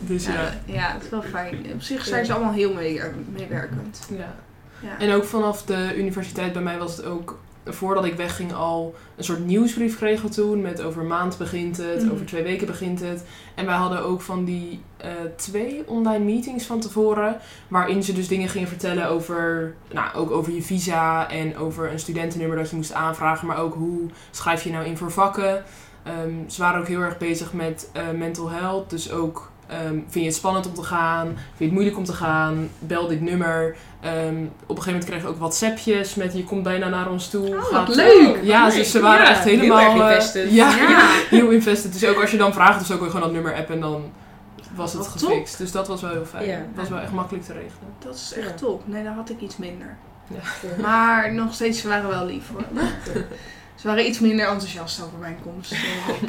[SPEAKER 3] Dus ja.
[SPEAKER 2] Ja, ja, het is wel fijn. Op zich zijn ze allemaal heel mee- meewerkend.
[SPEAKER 3] ja.
[SPEAKER 2] Ja.
[SPEAKER 3] En ook vanaf de universiteit bij mij was het ook, voordat ik wegging, al een soort nieuwsbrief kregen toen. Met over een maand begint het,
[SPEAKER 2] Mhm.
[SPEAKER 3] over twee weken begint het. En wij hadden ook van die eh, twee online meetings van tevoren. Waarin ze dus dingen gingen vertellen over, nou, ook over je visa en over een studentennummer dat je moest aanvragen. Maar ook hoe schrijf je nou in voor vakken. Ehm, ze waren ook heel erg bezig met eh, mental health. Dus ook, ehm, vind je het spannend om te gaan? Vind je het moeilijk om te gaan? Bel dit nummer. Ehm, op een gegeven moment kregen we ook WhatsAppjes met je komt bijna naar ons toe.
[SPEAKER 2] Oh,
[SPEAKER 3] Gaat-
[SPEAKER 2] leuk!
[SPEAKER 3] Ja, dus ze waren
[SPEAKER 4] Ja,
[SPEAKER 3] echt
[SPEAKER 4] heel
[SPEAKER 3] helemaal...
[SPEAKER 4] erg
[SPEAKER 3] eh,
[SPEAKER 4] invested.
[SPEAKER 3] ja,
[SPEAKER 2] Ja.
[SPEAKER 3] heel invested. Dus ook als je dan vraagt, dus ook gewoon dat nummer appen en dan was het
[SPEAKER 2] Wat top.
[SPEAKER 3] gefixt. Dus dat was wel heel fijn.
[SPEAKER 4] Ja.
[SPEAKER 3] Dat was wel echt makkelijk te regelen.
[SPEAKER 2] Dat is echt
[SPEAKER 4] Ja.
[SPEAKER 2] top. Nee, daar had ik iets minder.
[SPEAKER 3] Ja.
[SPEAKER 2] Maar nog steeds, ze waren wel lief hoor. Ze waren iets minder enthousiast over mijn komst. denk ik.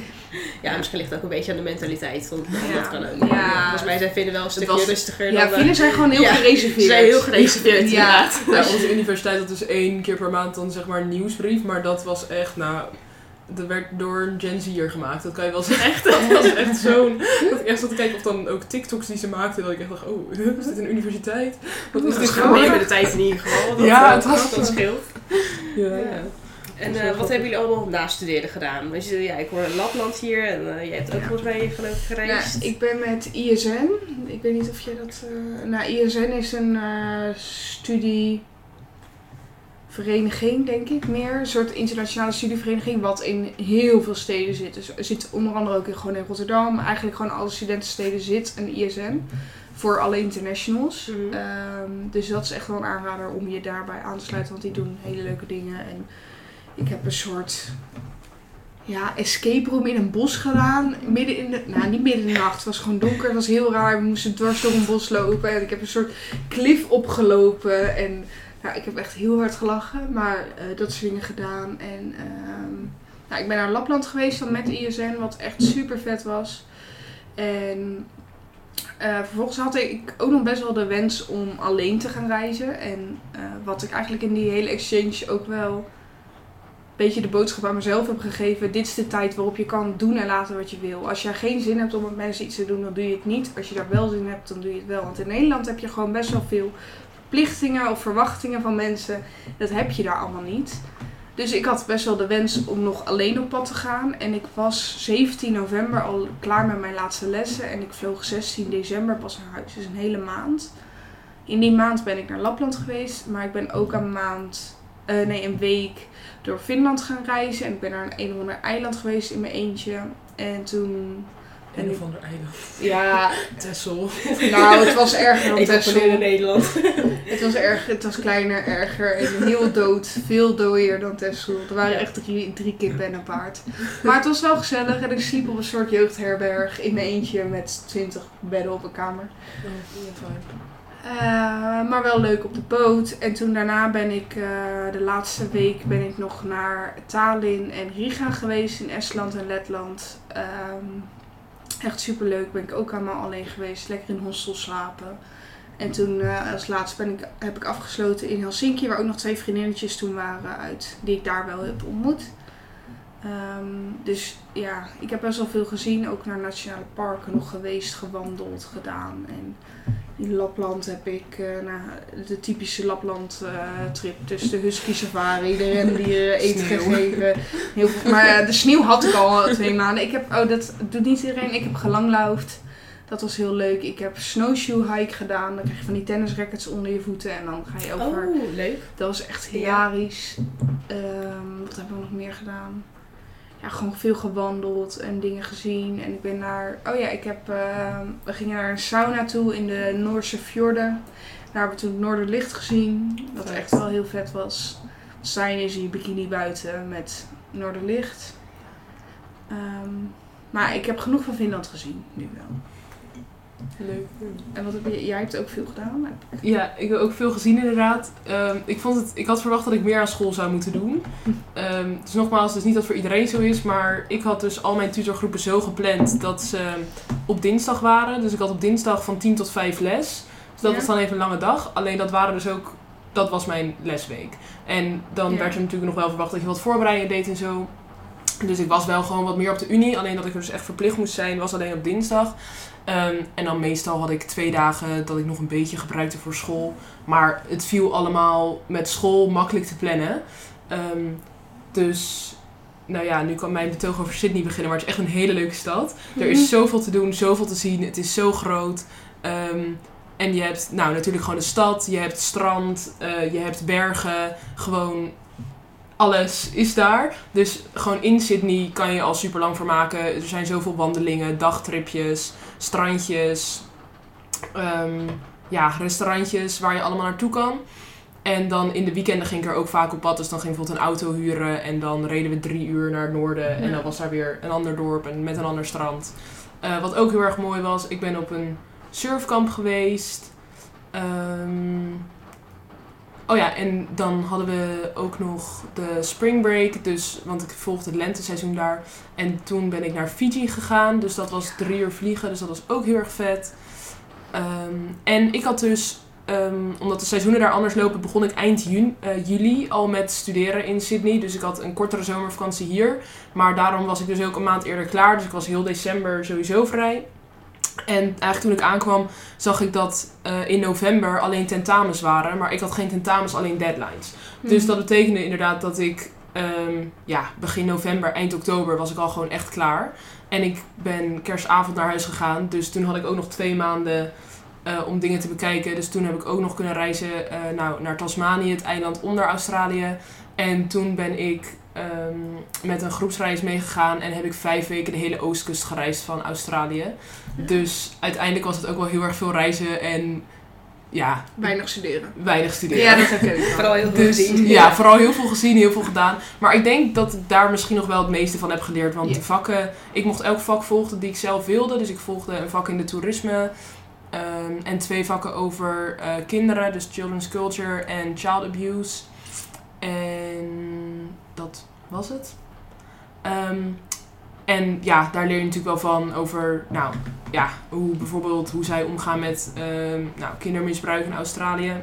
[SPEAKER 4] Ja, misschien ligt het ook een beetje aan de mentaliteit. Want
[SPEAKER 2] Ja.
[SPEAKER 4] dat kan ook.
[SPEAKER 2] Ja.
[SPEAKER 4] Volgens mij zijn vinden wel een
[SPEAKER 3] Het
[SPEAKER 4] stukje
[SPEAKER 3] was-
[SPEAKER 4] rustiger
[SPEAKER 2] Ja,
[SPEAKER 4] dan... eh,
[SPEAKER 2] zijn gewoon heel
[SPEAKER 4] Ja,
[SPEAKER 2] gereserveerd.
[SPEAKER 4] Ze zijn heel gereserveerd.
[SPEAKER 2] Ja,
[SPEAKER 3] onze universiteit had dus één keer per maand dan zeg maar een nieuwsbrief. Maar dat was echt, nou... Dat werd door een Gen Z'er gemaakt. Dat kan je wel zeggen. Echt, dat was echt zo'n... Dat ik echt zat te kijken of dan ook TikToks die ze maakten. Dat ik echt dacht, oh, is dit een universiteit? Wat is
[SPEAKER 4] Dat
[SPEAKER 3] dit
[SPEAKER 4] is gewoon met de tijd in ieder geval. Dat,
[SPEAKER 3] Ja,
[SPEAKER 4] eh,
[SPEAKER 3] het was-
[SPEAKER 4] dat scheelt.
[SPEAKER 3] Ja.
[SPEAKER 4] Ja. En eh, wat hebben jullie allemaal na studeren gedaan? Weet je, ja, ik hoor Lapland hier en eh, jij hebt ook
[SPEAKER 2] Ja.
[SPEAKER 4] volgens mij geloof ik gereisd.
[SPEAKER 2] Nou, ik ben met ISN. Ik weet niet of je dat... eh nou, ISN is een eh studievereniging, denk ik, meer. Een soort internationale studievereniging wat in heel veel steden zit. Dus er zit onder andere ook in, gewoon in Rotterdam. Eigenlijk gewoon alle studentensteden zit een ISN. Voor alle internationals.
[SPEAKER 4] Mhm.
[SPEAKER 2] Ehm, dus dat is echt wel een aanrader om je daarbij aan te sluiten. Want die doen hele leuke dingen. En ik heb een soort ja, escape room in een bos gedaan. Midden in de, nou niet midden in de nacht. Het was gewoon donker. Het was heel raar. We moesten dwars door een bos lopen. En ik heb een soort klif opgelopen. En nou, ik heb echt heel hard gelachen. Maar eh, dat soort dingen gedaan. En ehm, nou, ik ben naar Lapland geweest dan met ISN. Wat echt super vet was. En eh, vervolgens had ik ook nog best wel de wens om alleen te gaan reizen. En eh, wat ik eigenlijk in die hele exchange ook wel een beetje de boodschap aan mezelf heb gegeven. Dit is de tijd waarop je kan doen en laten wat je wil. Als je geen zin hebt om met mensen iets te doen, dan doe je het niet. Als je daar wel zin in hebt, dan doe je het wel. Want in Nederland heb je gewoon best wel veel verplichtingen of verwachtingen van mensen. Dat heb je daar allemaal niet. Dus ik had best wel de wens om nog alleen op pad te gaan. En ik was 17 november al klaar met mijn laatste lessen. En ik vloog 16 december pas naar huis. Dus een hele maand. In die maand ben ik naar Lapland geweest. Maar ik ben ook een maand eh, nee, een week door Finland gaan reizen. En ik ben naar een een of ander eiland geweest in mijn eentje. En toen...
[SPEAKER 3] Een of ander eiland.
[SPEAKER 2] Ja,
[SPEAKER 3] Texel.
[SPEAKER 2] nou, het was erger dan Texel.
[SPEAKER 4] in Nederland.
[SPEAKER 2] Het was, erg, het was kleiner, erger en heel dood. Veel dooier dan Texel. Er waren echt drie, drie kippen en een paard. Maar het was wel gezellig en ik sliep op een soort jeugdherberg in mijn eentje met twintig bedden op een kamer. Eh, maar wel leuk op de boot. En toen daarna ben ik, eh, de laatste week ben ik nog naar Tallinn en Riga geweest in Estland en Letland. Ehm, echt super leuk. Ben ik ook allemaal alleen geweest. Lekker in hostel slapen. En toen eh, als laatste ben ik, heb ik afgesloten in Helsinki, waar ook nog twee vriendinnetjes toen waren uit, die ik daar wel heb ontmoet. Ehm, dus ja, ik heb best wel veel gezien. Ook naar nationale parken nog geweest, gewandeld, gedaan. En in Lapland heb ik eh, nou, de typische Lapland eh, trip. Dus de husky safari, de rendieren eten gegeven. Heel veel, maar eh, de sneeuw had ik al twee maanden. Ik heb, oh dat doet niet iedereen. Ik heb gelanglaufd. Dat was heel leuk. Ik heb snowshoe hike gedaan. Dan krijg je van die tennisrackets onder je voeten. En dan ga je over.
[SPEAKER 4] Oh, leuk.
[SPEAKER 2] Dat was echt hilarisch. Ehm, wat hebben we nog meer gedaan? Ja, gewoon veel gewandeld en dingen gezien. En ik ben naar... Oh ja, ik heb... ehm, we gingen naar een sauna toe in de Noorse fjorden. Daar hebben we toen het Noorderlicht gezien. Dat
[SPEAKER 3] Vet.
[SPEAKER 2] echt wel heel vet was. Sta je in je bikini buiten met Noorderlicht. Ehm, maar ik heb genoeg van Finland gezien, nu wel.
[SPEAKER 3] Leuk.
[SPEAKER 2] En wat heb je... Jij hebt ook veel gedaan.
[SPEAKER 3] Ja, ik heb ook veel gezien inderdaad. Ehm, ik, vond het, ik had verwacht dat ik meer aan school zou moeten doen. Ehm, dus nogmaals, het is niet dat voor iedereen zo is, maar ik had dus al mijn tutorgroepen zo gepland dat ze op dinsdag waren. Dus ik had op dinsdag van 10 tot 5 les. Dus dat
[SPEAKER 2] Ja.
[SPEAKER 3] was dan even een lange dag. Alleen dat waren dus ook, dat was mijn lesweek. En dan
[SPEAKER 2] Ja.
[SPEAKER 3] werd er natuurlijk nog wel verwacht dat je wat voorbereidingen deed en zo. Dus ik was wel gewoon wat meer op de unie. Alleen dat ik dus echt verplicht moest zijn, was alleen op dinsdag. Ehm, en dan meestal had ik twee dagen dat ik nog een beetje gebruikte voor school. Maar het viel allemaal met school makkelijk te plannen. Ehm, dus, nou ja, nu kan mijn betoog over Sydney beginnen. Maar het is echt een hele leuke stad. Er is zoveel te doen, zoveel te zien. Het is zo groot. Ehm, en je hebt nou, natuurlijk gewoon de stad. Je hebt strand. eh, je hebt bergen. Gewoon alles is daar. Dus gewoon in Sydney kan je al super lang vermaken. Er zijn zoveel wandelingen, dagtripjes, strandjes, ehm, ja, restaurantjes waar je allemaal naartoe kan. En dan in de weekenden ging ik er ook vaak op pad. Dus dan ging ik bijvoorbeeld een auto huren. En dan reden we drie uur naar het noorden. En dan was daar weer een ander dorp en met een ander strand. Eh, wat ook heel erg mooi was. Ik ben op een surfkamp geweest. Ehm, oh ja, en dan hadden we ook nog de spring break. Dus, want ik volgde het lenteseizoen daar. En toen ben ik naar Fiji gegaan. Dus dat was drie uur vliegen. Dus dat was ook heel erg vet. Ehm, en ik had dus, ehm, omdat de seizoenen daar anders lopen, begon ik eind juni, eh, juli al met studeren in Sydney. Dus ik had een kortere zomervakantie hier. Maar daarom was ik dus ook een maand eerder klaar. Dus ik was heel december sowieso vrij. En eigenlijk toen ik aankwam, zag ik dat eh, in november alleen tentamens waren. Maar ik had geen tentamens, alleen deadlines. Dus dat betekende inderdaad dat ik ehm, ja, begin november, eind oktober was ik al gewoon echt klaar. En ik ben kerstavond naar huis gegaan. Dus toen had ik ook nog twee maanden eh, om dingen te bekijken. Dus toen heb ik ook nog kunnen reizen eh, nou, naar Tasmanië, het eiland onder Australië. En toen ben ik ehm, met een groepsreis meegegaan en heb ik vijf weken de hele oostkust gereisd van Australië. Dus uiteindelijk was het ook wel heel erg veel reizen en ja,
[SPEAKER 2] Weinig studeren.
[SPEAKER 3] weinig studeren.
[SPEAKER 2] Ja, dat heb ik ook.
[SPEAKER 4] Vooral heel veel
[SPEAKER 3] Dus
[SPEAKER 4] gezien.
[SPEAKER 3] ja, vooral heel veel gezien, heel veel gedaan. Maar ik denk dat ik daar misschien nog wel het meeste van heb geleerd. Want
[SPEAKER 2] Ja.
[SPEAKER 3] de vakken, ik mocht elk vak volgen die ik zelf wilde. Dus ik volgde een vak in de toerisme. ehm, en twee vakken over eh, kinderen, dus children's culture en child abuse. En dat was het. Ehm, en ja, daar leer je natuurlijk wel van over, nou ja, hoe bijvoorbeeld hoe zij omgaan met ehm, nou, kindermisbruik in Australië.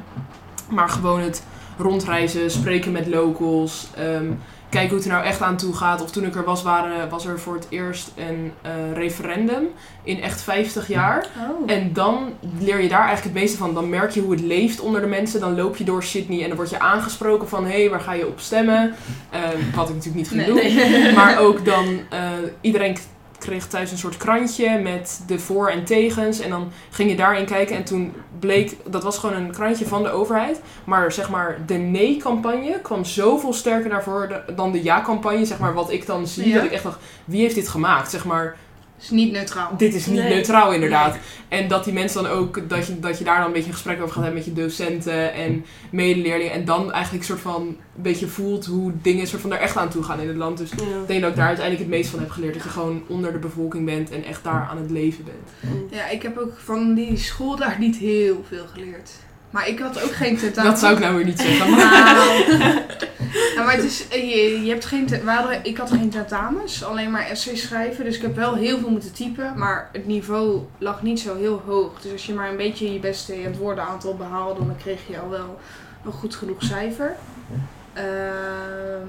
[SPEAKER 3] Maar gewoon het rondreizen, spreken met locals, ehm, kijken hoe het er nou echt aan toe gaat. Of toen ik er was, waren, was er voor het eerst een eh, referendum in echt 50 jaar.
[SPEAKER 2] Oh.
[SPEAKER 3] En dan leer je daar eigenlijk het meeste van. Dan merk je hoe het leeft onder de mensen. Dan loop je door Sydney en dan word je aangesproken van... hé, hey, waar ga je op stemmen? Ehm, wat ik natuurlijk niet ging
[SPEAKER 2] Nee.
[SPEAKER 3] doen. Maar ook dan, eh, iedereen kreeg thuis een soort krantje met de voor- en tegens. En dan ging je daarin kijken. En toen bleek, dat was gewoon een krantje van de overheid. Maar zeg maar, de nee-campagne kwam zoveel sterker naar voren dan de ja-campagne. Zeg maar, wat ik dan zie,
[SPEAKER 2] Ja.
[SPEAKER 3] dat ik echt dacht, wie heeft dit gemaakt? Zeg maar,
[SPEAKER 2] is niet neutraal.
[SPEAKER 3] dit is niet
[SPEAKER 4] Nee.
[SPEAKER 3] neutraal inderdaad. En dat die mensen dan ook, dat je, dat je daar dan een beetje een gesprek over gaat hebben met je docenten en medeleerlingen. En dan eigenlijk soort van een beetje voelt hoe dingen soort van er echt aan toe gaan in het land. Dus
[SPEAKER 4] Ja.
[SPEAKER 3] ik denk dat ik daar uiteindelijk het meest van heb geleerd. Dat je gewoon onder de bevolking bent en echt daar aan het leven bent.
[SPEAKER 2] Ja, ik heb ook van die school daar niet heel veel geleerd. Maar ik had ook geen tentamen.
[SPEAKER 3] Dat zou ik nou weer niet zeggen. Maar
[SPEAKER 2] Nou, ja, maar het is, eh, je, je hebt geen, hadden, ik had geen tentamens, alleen maar essays schrijven. Dus ik heb wel heel veel moeten typen, maar het niveau lag niet zo heel hoog. Dus als je maar een beetje je beste in het woordenaantal behaalde, dan kreeg je al wel een goed genoeg cijfer. Ehm,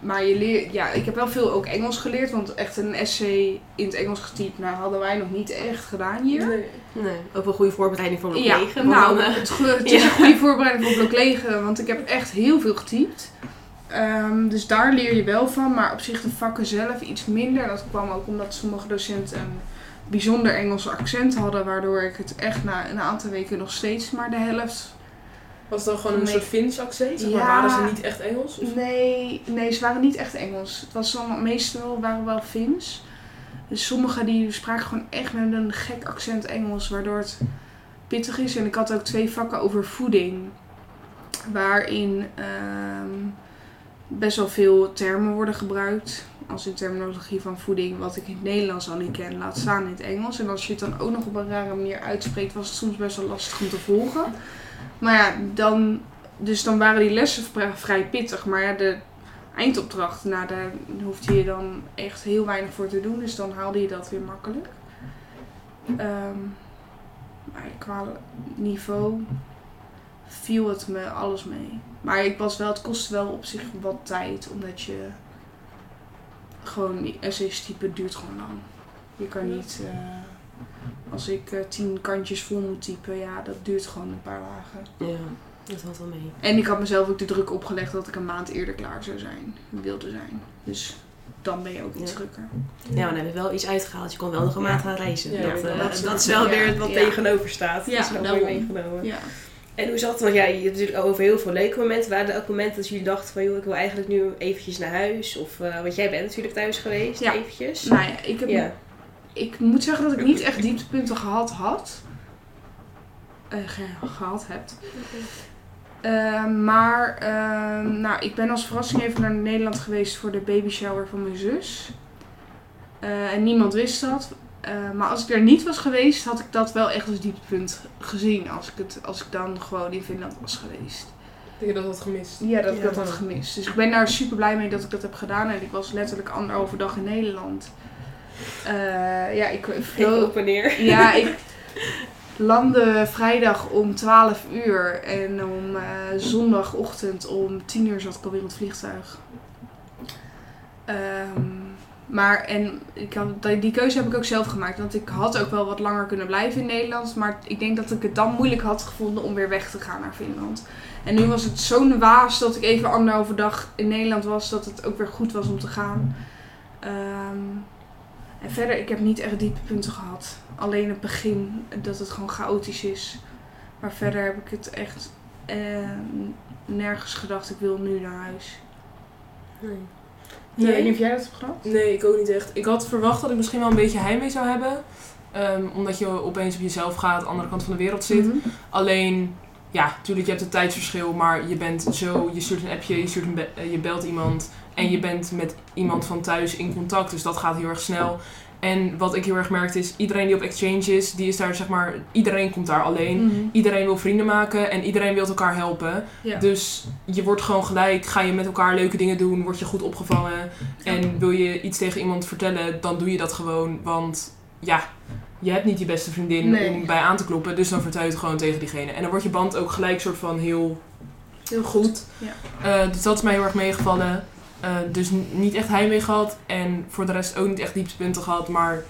[SPEAKER 2] maar je leert, ja, ik heb wel veel ook Engels geleerd, want echt een essay in het Engels getypt, nou hadden wij nog niet echt gedaan hier.
[SPEAKER 4] Nee. nee. Ook een goede voorbereiding voor mijn
[SPEAKER 2] Ja,
[SPEAKER 4] collega.
[SPEAKER 2] nou,
[SPEAKER 4] dan,
[SPEAKER 2] het, is
[SPEAKER 4] ja.
[SPEAKER 2] een goede voorbereiding voor blok 9, want ik heb echt heel veel getypt. Ehm, dus daar leer je wel van, maar op zich de vakken zelf iets minder. Dat kwam ook omdat sommige docenten een bijzonder Engelse accent hadden, waardoor ik het echt na een aantal weken nog steeds maar de helft.
[SPEAKER 3] Was het dan gewoon een
[SPEAKER 2] Nee.
[SPEAKER 3] soort Fins accent? Zeg maar,
[SPEAKER 2] Ja.
[SPEAKER 3] Waren ze niet echt Engels? Of-
[SPEAKER 2] Nee, nee, ze waren niet echt Engels. Het was dan meestal waren wel Fins. Dus sommigen die spraken gewoon echt met een gek accent Engels, waardoor het pittig is. En ik had ook twee vakken over voeding, waarin ehm, best wel veel termen worden gebruikt. Als in terminologie van voeding, wat ik in het Nederlands al niet ken, laat staan in het Engels. En als je het dan ook nog op een rare manier uitspreekt, was het soms best wel lastig om te volgen. Maar ja, dan, dus dan waren die lessen vri- vrij pittig. Maar ja, de eindopdracht, nou, daar hoefde je dan echt heel weinig voor te doen. Dus dan haalde je dat weer makkelijk. Ehm, maar qua niveau viel het me alles mee. Maar ik was wel, het kostte wel op zich wat tijd. Omdat je gewoon die essays typen duurt gewoon lang. Je kan niet, eh, als ik eh, tien kantjes vol moet typen, ja, dat duurt gewoon een paar dagen.
[SPEAKER 4] ja, dat valt wel mee.
[SPEAKER 2] En ik had mezelf ook de druk opgelegd dat ik een maand eerder klaar zou zijn, wilde zijn. Dus dan ben je ook iets
[SPEAKER 4] Ja.
[SPEAKER 2] drukker.
[SPEAKER 4] Ja, dan heb je wel iets uitgehaald. Je kon wel nog een maand gaan reizen.
[SPEAKER 3] Ja,
[SPEAKER 4] dat, eh,
[SPEAKER 2] dat
[SPEAKER 4] dat,
[SPEAKER 2] is-
[SPEAKER 4] wel
[SPEAKER 2] ja,
[SPEAKER 4] weer wat
[SPEAKER 2] ja.
[SPEAKER 4] tegenover staat.
[SPEAKER 2] Ja,
[SPEAKER 4] dat is wel mooi meegenomen.
[SPEAKER 2] Ja.
[SPEAKER 4] En hoe zat het? Want ja, je hebt natuurlijk over heel veel leuke momenten. Waren er ook momenten dat jullie dachten van... joh, ik wil eigenlijk nu eventjes naar huis? Of, eh, want jij bent natuurlijk thuis geweest,
[SPEAKER 2] Ja.
[SPEAKER 4] eventjes.
[SPEAKER 2] Nou ja, ik, heb,
[SPEAKER 4] Ja.
[SPEAKER 2] Ik moet zeggen dat ik niet echt dieptepunten gehad had. Eh, ge- gehad hebt. Eh, maar eh, nou, ik ben als verrassing even naar Nederland geweest voor de baby shower van mijn zus. Eh, en niemand wist dat. Eh, maar als ik er niet was geweest, had ik dat wel echt als dieptepunt gezien. Als ik, het, als ik dan gewoon in Finland was geweest.
[SPEAKER 3] Denk je dat dat gemist?
[SPEAKER 2] Ja, dat ik
[SPEAKER 4] Ja.
[SPEAKER 2] dat had gemist. Dus ik ben daar super blij mee dat ik dat heb gedaan. En ik was letterlijk anderhalve dag in Nederland. Eh, ja, ik vloog...
[SPEAKER 4] op en neer.
[SPEAKER 2] Ja, ik landde vrijdag om 12 uur. En om eh, zondagochtend om 10 uur zat ik alweer in het vliegtuig. Ehm, maar en ik had, die keuze heb ik ook zelf gemaakt. Want ik had ook wel wat langer kunnen blijven in Nederland. Maar ik denk dat ik het dan moeilijk had gevonden om weer weg te gaan naar Finland. En nu was het zo'n waas dat ik even anderhalve dag in Nederland was. Dat het ook weer goed was om te gaan. Ehm, en verder, ik heb niet echt diepe punten gehad. Alleen het begin, dat het gewoon chaotisch is. Maar verder heb ik het echt eh, nergens gedacht, ik wil nu naar huis.
[SPEAKER 4] Nee.
[SPEAKER 2] Ik
[SPEAKER 3] Nee.
[SPEAKER 2] weet niet of jij dat hebt gehad?
[SPEAKER 3] Nee, ik ook niet echt. Ik had verwacht dat ik misschien wel een beetje heimwee zou hebben. Ehm, omdat je opeens op jezelf gaat, aan de andere kant van de wereld zit.
[SPEAKER 2] Mhm.
[SPEAKER 3] Alleen, ja, natuurlijk, je hebt een tijdsverschil, maar je bent zo, je stuurt een appje, je, stuurt een be- eh, je belt iemand en je bent met iemand van thuis in contact, dus dat gaat heel erg snel. En wat ik heel erg merkte is, iedereen die op exchange is, die is daar zeg maar, iedereen komt daar alleen.
[SPEAKER 2] Mhm.
[SPEAKER 3] Iedereen wil vrienden maken en iedereen wil elkaar helpen.
[SPEAKER 2] Ja.
[SPEAKER 3] Dus je wordt gewoon gelijk, ga je met elkaar leuke dingen doen, word je goed opgevangen. En wil je iets tegen iemand vertellen, dan doe je dat gewoon. Want ja, je hebt niet je beste vriendin
[SPEAKER 2] Nee.
[SPEAKER 3] om bij aan te kloppen. Dus dan vertel je het gewoon tegen diegene. En dan wordt je band ook gelijk soort van heel
[SPEAKER 2] Heel
[SPEAKER 3] goed.
[SPEAKER 2] Ja.
[SPEAKER 3] Eh, dus dat is mij heel erg meegevallen. Eh, dus niet echt heimwee gehad. En voor de rest ook niet echt dieptepunten gehad. Maar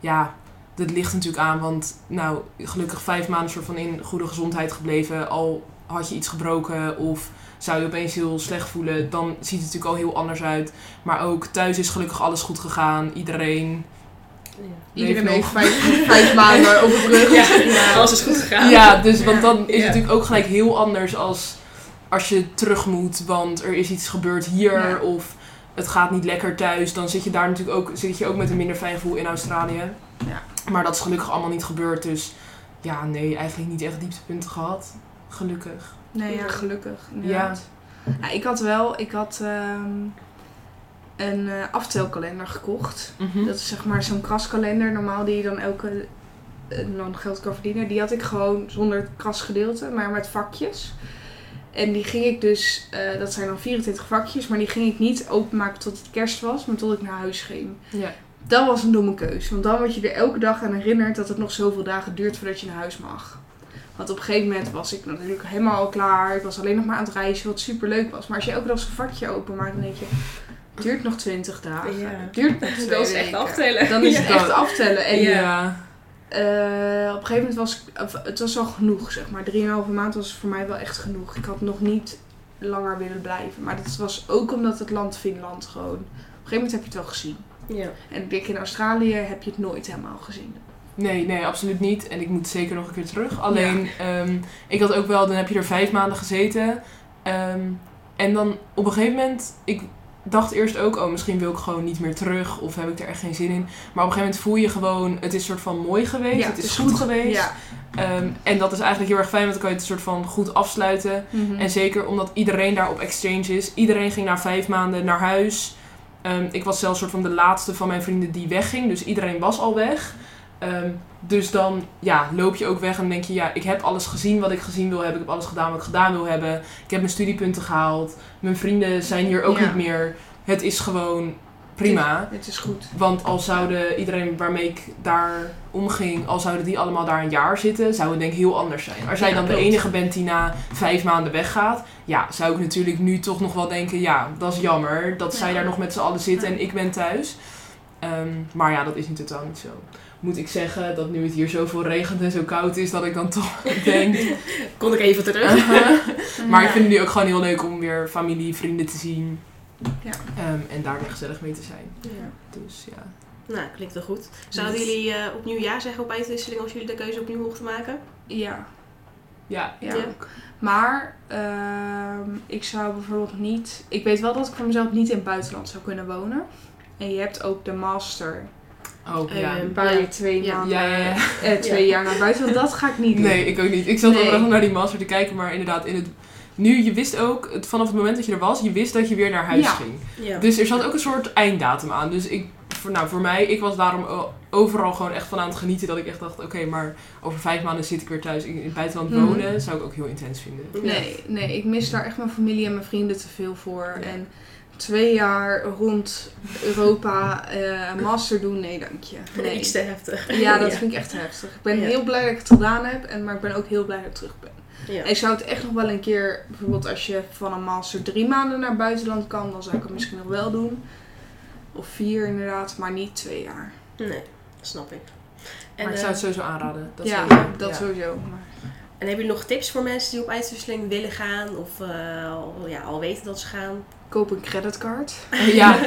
[SPEAKER 3] ja, dat ligt natuurlijk aan. Want nou, gelukkig vijf maanden soort van in goede gezondheid gebleven. Al had je iets gebroken of zou je opeens heel slecht voelen, dan ziet het natuurlijk al heel anders uit. Maar ook thuis is gelukkig alles goed gegaan. Iedereen.
[SPEAKER 2] Iedereen
[SPEAKER 3] Leef
[SPEAKER 2] heeft vijf, vijf maanden overbrugd.
[SPEAKER 4] Ja, alles is goed gegaan.
[SPEAKER 3] Ja, dus want dan is
[SPEAKER 4] Ja.
[SPEAKER 3] het natuurlijk ook gelijk heel anders als als je terug moet, want er is iets gebeurd hier
[SPEAKER 2] Ja.
[SPEAKER 3] of het gaat niet lekker thuis. Dan zit je daar natuurlijk ook, zit je ook met een minder fijn gevoel in Australië.
[SPEAKER 2] Ja.
[SPEAKER 3] Maar dat is gelukkig allemaal niet gebeurd. Dus ja, nee, eigenlijk niet echt dieptepunten gehad. Gelukkig.
[SPEAKER 2] Nee, ja, gelukkig. inderdaad. Ja. ik had wel, ik had ehm, een eh, aftelkalender gekocht.
[SPEAKER 3] Mhm.
[SPEAKER 2] Dat is zeg maar zo'n kraskalender, normaal die je dan elke eh, dan geld kan verdienen. Die had ik gewoon zonder het krasgedeelte, maar met vakjes. En die ging ik dus, eh, dat zijn dan 24 vakjes, maar die ging ik niet openmaken tot het kerst was, maar tot ik naar huis ging.
[SPEAKER 3] Ja.
[SPEAKER 2] Dat was een domme keus, want dan word je er elke dag aan herinnerd dat het nog zoveel dagen duurt voordat je naar huis mag. Want op een gegeven moment was ik natuurlijk helemaal al klaar. Ik was alleen nog maar aan het reizen, wat super leuk was. Maar als je elke dag zo'n vakje openmaakt, dan denk je, het duurt nog 20 dagen.
[SPEAKER 4] Ja.
[SPEAKER 2] Het duurt nog twee
[SPEAKER 4] Dat is echt aftellen.
[SPEAKER 2] Dan is
[SPEAKER 4] Ja.
[SPEAKER 2] het echt aftellen. En
[SPEAKER 3] ja.
[SPEAKER 2] Eh, op een gegeven moment was het was al genoeg, zeg maar. Drieënhalve maand was voor mij wel echt genoeg. Ik had nog niet langer willen blijven. Maar dat was ook omdat het land Finland gewoon... Op een gegeven moment heb je het wel gezien.
[SPEAKER 4] Ja.
[SPEAKER 2] En ik denk in Australië heb je het nooit helemaal gezien.
[SPEAKER 3] Nee, nee, absoluut niet. En ik moet zeker nog een keer terug. Alleen, ehm, ik had ook wel, dan heb je er vijf maanden gezeten. Ehm, en dan op een gegeven moment, ik dacht eerst ook, oh, misschien wil ik gewoon niet meer terug. Of heb ik er echt geen zin in. Maar op een gegeven moment voel je gewoon, het is soort van mooi geweest. het is goed, geweest.
[SPEAKER 2] Ja.
[SPEAKER 3] Ehm, en dat is eigenlijk heel erg fijn, want dan kan je het soort van goed afsluiten.
[SPEAKER 2] Mhm.
[SPEAKER 3] En zeker omdat iedereen daar op exchange is. Iedereen ging na vijf maanden naar huis. Ehm, ik was zelfs soort van de laatste van mijn vrienden die wegging. Dus iedereen was al weg. Ehm, dus dan ja, loop je ook weg en denk je, ja, ik heb alles gezien wat ik gezien wil hebben. Ik heb alles gedaan wat ik gedaan wil hebben. Ik heb mijn studiepunten gehaald. Mijn vrienden zijn hier ook
[SPEAKER 2] Ja.
[SPEAKER 3] niet meer. Het is gewoon prima.
[SPEAKER 2] Het is goed.
[SPEAKER 3] Want al zouden iedereen waarmee ik daar omging, al zouden die allemaal daar een jaar zitten, zou het denk ik heel anders zijn. Als jij
[SPEAKER 2] Ja,
[SPEAKER 3] dan de enige bent die na vijf maanden weggaat, ja, zou ik natuurlijk nu toch nog wel denken, ja, dat is jammer dat zij daar nog met z'n allen zitten en ik ben thuis. Ehm, maar ja, dat is nu totaal niet zo. Moet ik zeggen dat nu het hier zoveel regent en zo koud is, dat ik dan toch denk.
[SPEAKER 4] Kon ik even terug.
[SPEAKER 3] uh-huh. Maar ik vind het nu ook gewoon heel leuk om weer familie, vrienden te zien.
[SPEAKER 2] Ja.
[SPEAKER 3] Ehm, en daar weer gezellig mee te zijn.
[SPEAKER 4] Ja.
[SPEAKER 3] Dus ja.
[SPEAKER 4] Nou, klinkt wel goed. Zouden jullie eh, opnieuw ja zeggen op uitwisseling als jullie de keuze opnieuw mochten maken?
[SPEAKER 2] Ja.
[SPEAKER 3] Ja,
[SPEAKER 2] Ja. Maar ehm, ik zou bijvoorbeeld niet... Ik weet wel dat ik voor mezelf niet in het buitenland zou kunnen wonen. En je hebt ook de master.
[SPEAKER 3] Oh,
[SPEAKER 4] Eh,
[SPEAKER 3] ja.
[SPEAKER 2] Waar
[SPEAKER 4] Ja.
[SPEAKER 2] je twee
[SPEAKER 4] Ja.
[SPEAKER 2] maanden...
[SPEAKER 3] Ja, ja, ja.
[SPEAKER 2] eh, twee
[SPEAKER 4] Ja.
[SPEAKER 2] jaar naar buiten. Want dat ga ik niet doen.
[SPEAKER 3] Nee, ik ook niet. Ik zat
[SPEAKER 2] Nee.
[SPEAKER 3] wel nog naar die master te kijken, maar inderdaad, in het... Nu, je wist ook, het, vanaf het moment dat je er was, je wist dat je weer naar huis
[SPEAKER 2] Ja.
[SPEAKER 3] ging.
[SPEAKER 4] Ja.
[SPEAKER 3] Dus er zat ook een soort einddatum aan. Dus ik, voor, nou, voor mij, ik was daarom overal gewoon echt van aan het genieten. Dat ik echt dacht, oké, maar over vijf maanden zit ik weer thuis in in het buitenland
[SPEAKER 2] Mhm.
[SPEAKER 3] wonen. Zou ik ook heel intens vinden.
[SPEAKER 2] Nee, nee, ik mis daar echt mijn familie en mijn vrienden te veel voor.
[SPEAKER 3] Ja.
[SPEAKER 2] En twee jaar rond Europa eh, een master doen, nee dank je. Nee.
[SPEAKER 4] Iets te heftig.
[SPEAKER 2] Ja, dat vind ik echt heftig. Ik ben
[SPEAKER 4] Ja.
[SPEAKER 2] heel blij dat ik het gedaan heb, en, maar ik ben ook heel blij dat ik terug ben.
[SPEAKER 4] Ja.
[SPEAKER 2] En ik zou het echt nog wel een keer, bijvoorbeeld als je van een master drie maanden naar buitenland kan, dan zou ik het misschien nog wel doen. Of vier inderdaad, maar niet twee jaar.
[SPEAKER 4] Nee, snap ik. En,
[SPEAKER 3] maar ik
[SPEAKER 4] eh,
[SPEAKER 3] zou het sowieso aanraden. Dat
[SPEAKER 2] ja,
[SPEAKER 3] sowieso.
[SPEAKER 2] dat
[SPEAKER 3] Ja.
[SPEAKER 2] sowieso. Maar...
[SPEAKER 4] en hebben jullie nog tips voor mensen die op uitwisseling willen gaan? Of eh, al, ja, al weten dat ze gaan?
[SPEAKER 2] Koop een creditcard.
[SPEAKER 3] Ja,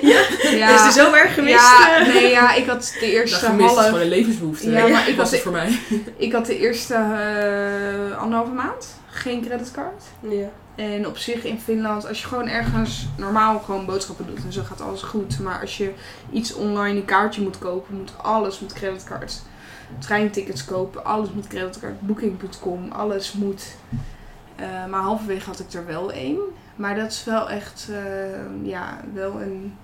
[SPEAKER 4] Ja?
[SPEAKER 2] Ja,
[SPEAKER 4] Is er zo erg gemist?
[SPEAKER 2] Ja, nee, ja, ik had de
[SPEAKER 3] dat
[SPEAKER 2] eerste
[SPEAKER 3] gemist is
[SPEAKER 2] half...
[SPEAKER 3] gewoon een levensbehoefte.
[SPEAKER 2] Ja, maar ik
[SPEAKER 3] was
[SPEAKER 2] had
[SPEAKER 3] het voor mij.
[SPEAKER 2] Ik had de eerste eh, anderhalve maand geen creditcard.
[SPEAKER 4] Ja.
[SPEAKER 2] En op zich in Finland, als je gewoon ergens normaal gewoon boodschappen doet en zo gaat alles goed. Maar als je iets online een kaartje moet kopen, moet alles met creditcard. Treintickets kopen, alles met creditcard. Booking.com, alles moet. Eh, maar halverwege had ik er wel één. Maar dat is wel echt, eh, ja, wel een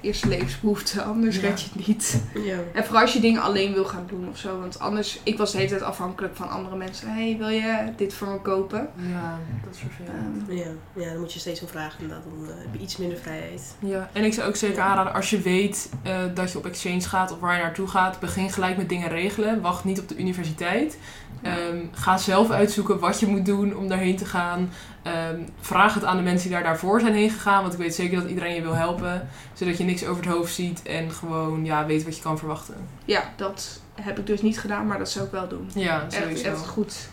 [SPEAKER 2] eerste levensbehoefte. Anders
[SPEAKER 3] Ja.
[SPEAKER 2] red je het niet.
[SPEAKER 4] Ja.
[SPEAKER 2] En vooral als je dingen alleen wil gaan doen of zo. Want anders, ik was de hele tijd afhankelijk van andere mensen. hey, wil je dit voor me kopen?
[SPEAKER 3] Ja, dat is vervelend.
[SPEAKER 2] Ehm,
[SPEAKER 4] Ja. ja, dan moet je steeds om vragen inderdaad. Dan eh, heb je iets minder vrijheid.
[SPEAKER 3] Ja, en ik zou ook zeker aanraden, als je weet eh, dat je op exchange gaat of waar je naartoe gaat, begin gelijk met dingen regelen. Wacht niet op de universiteit. Ehm, ga zelf uitzoeken wat je moet doen om daarheen te gaan. Ehm, vraag het aan de mensen die daar daarvoor zijn heen gegaan, want ik weet zeker dat iedereen je wil helpen. Zodat je niks over het hoofd ziet en gewoon ja, weet wat je kan verwachten.
[SPEAKER 2] ja, dat heb ik dus niet gedaan, maar dat zou ik wel doen.
[SPEAKER 3] Ja,
[SPEAKER 2] Echt,
[SPEAKER 3] sowieso.
[SPEAKER 2] echt goed,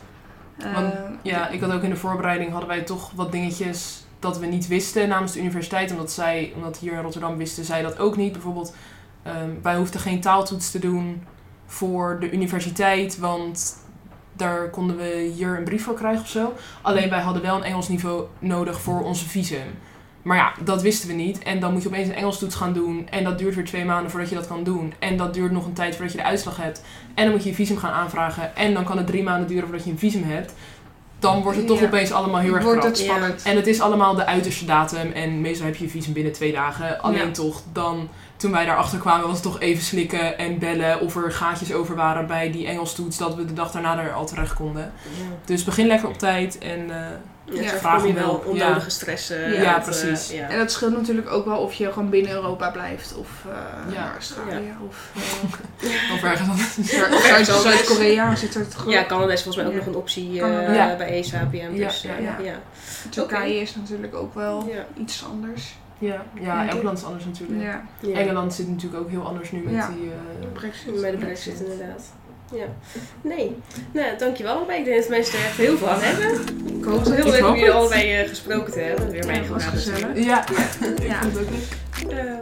[SPEAKER 3] Want-
[SPEAKER 2] Eh,
[SPEAKER 3] Ja, ik had ook in de voorbereiding hadden wij toch wat dingetjes dat we niet wisten namens de universiteit. Omdat zij, omdat hier in Rotterdam wisten zij dat ook niet. Bijvoorbeeld, ehm, wij hoefden geen taaltoets te doen voor de universiteit, want daar konden we hier een brief voor krijgen of zo. Alleen wij hadden wel een Engels niveau nodig voor onze visum. Maar ja, dat wisten we niet. En dan moet je opeens een Engels toets gaan doen. En dat duurt weer twee maanden voordat je dat kan doen. En dat duurt nog een tijd voordat je de uitslag hebt. En dan moet je je visum gaan aanvragen. En dan kan het drie maanden duren voordat je een visum hebt. Dan wordt het toch
[SPEAKER 2] Ja.
[SPEAKER 3] opeens allemaal heel erg
[SPEAKER 2] wordt het spannend.
[SPEAKER 3] En het is allemaal de uiterste datum. En meestal heb je je visum binnen twee dagen. Alleen
[SPEAKER 2] Ja.
[SPEAKER 3] toch, dan, toen wij daarachter kwamen, was het toch even slikken en bellen. Of er gaatjes over waren bij die Engels toets. Dat we de dag daarna er al terecht konden. Dus begin lekker op tijd. En eh,
[SPEAKER 4] Ja,
[SPEAKER 3] vraag
[SPEAKER 4] je
[SPEAKER 3] om
[SPEAKER 4] wel onnodige
[SPEAKER 3] Ja.
[SPEAKER 4] stress. eh,
[SPEAKER 2] Ja,
[SPEAKER 3] precies.
[SPEAKER 4] eh, ja.
[SPEAKER 2] En dat scheelt natuurlijk ook wel of je gewoon binnen Europa blijft of eh,
[SPEAKER 3] Ja.
[SPEAKER 2] naar Australië of
[SPEAKER 3] of ergens anders.
[SPEAKER 2] uh, Zuid- Zuid-Korea zit er toch
[SPEAKER 4] Ja, Canada is volgens mij ook
[SPEAKER 2] Ja.
[SPEAKER 4] nog een optie eh, bij ESAPM. Dus,
[SPEAKER 3] Ja,
[SPEAKER 4] ja,
[SPEAKER 2] ja,
[SPEAKER 4] ja.
[SPEAKER 2] ja. Turkije is natuurlijk ook wel
[SPEAKER 4] Ja.
[SPEAKER 2] iets anders.
[SPEAKER 3] Ja, ja elk land is anders natuurlijk.
[SPEAKER 2] Ja,
[SPEAKER 4] Ja.
[SPEAKER 3] Engeland zit natuurlijk ook heel anders nu met
[SPEAKER 2] Ja.
[SPEAKER 3] die... eh,
[SPEAKER 2] Brexit.
[SPEAKER 4] Met de brexit inderdaad. Ja. Nee. Nou, dankjewel allebei. Ik denk dat mensen er echt heel veel aan hebben.
[SPEAKER 2] Ik hoop
[SPEAKER 4] Het heel leuk om jullie allebei eh, gesproken te hebben. Weer
[SPEAKER 2] Ja,
[SPEAKER 4] mij
[SPEAKER 2] het was
[SPEAKER 4] gevraagd
[SPEAKER 2] gezellig.
[SPEAKER 4] natuurlijk.
[SPEAKER 3] ja, ik
[SPEAKER 2] Ja.
[SPEAKER 3] vond het ook leuk.
[SPEAKER 4] Eh,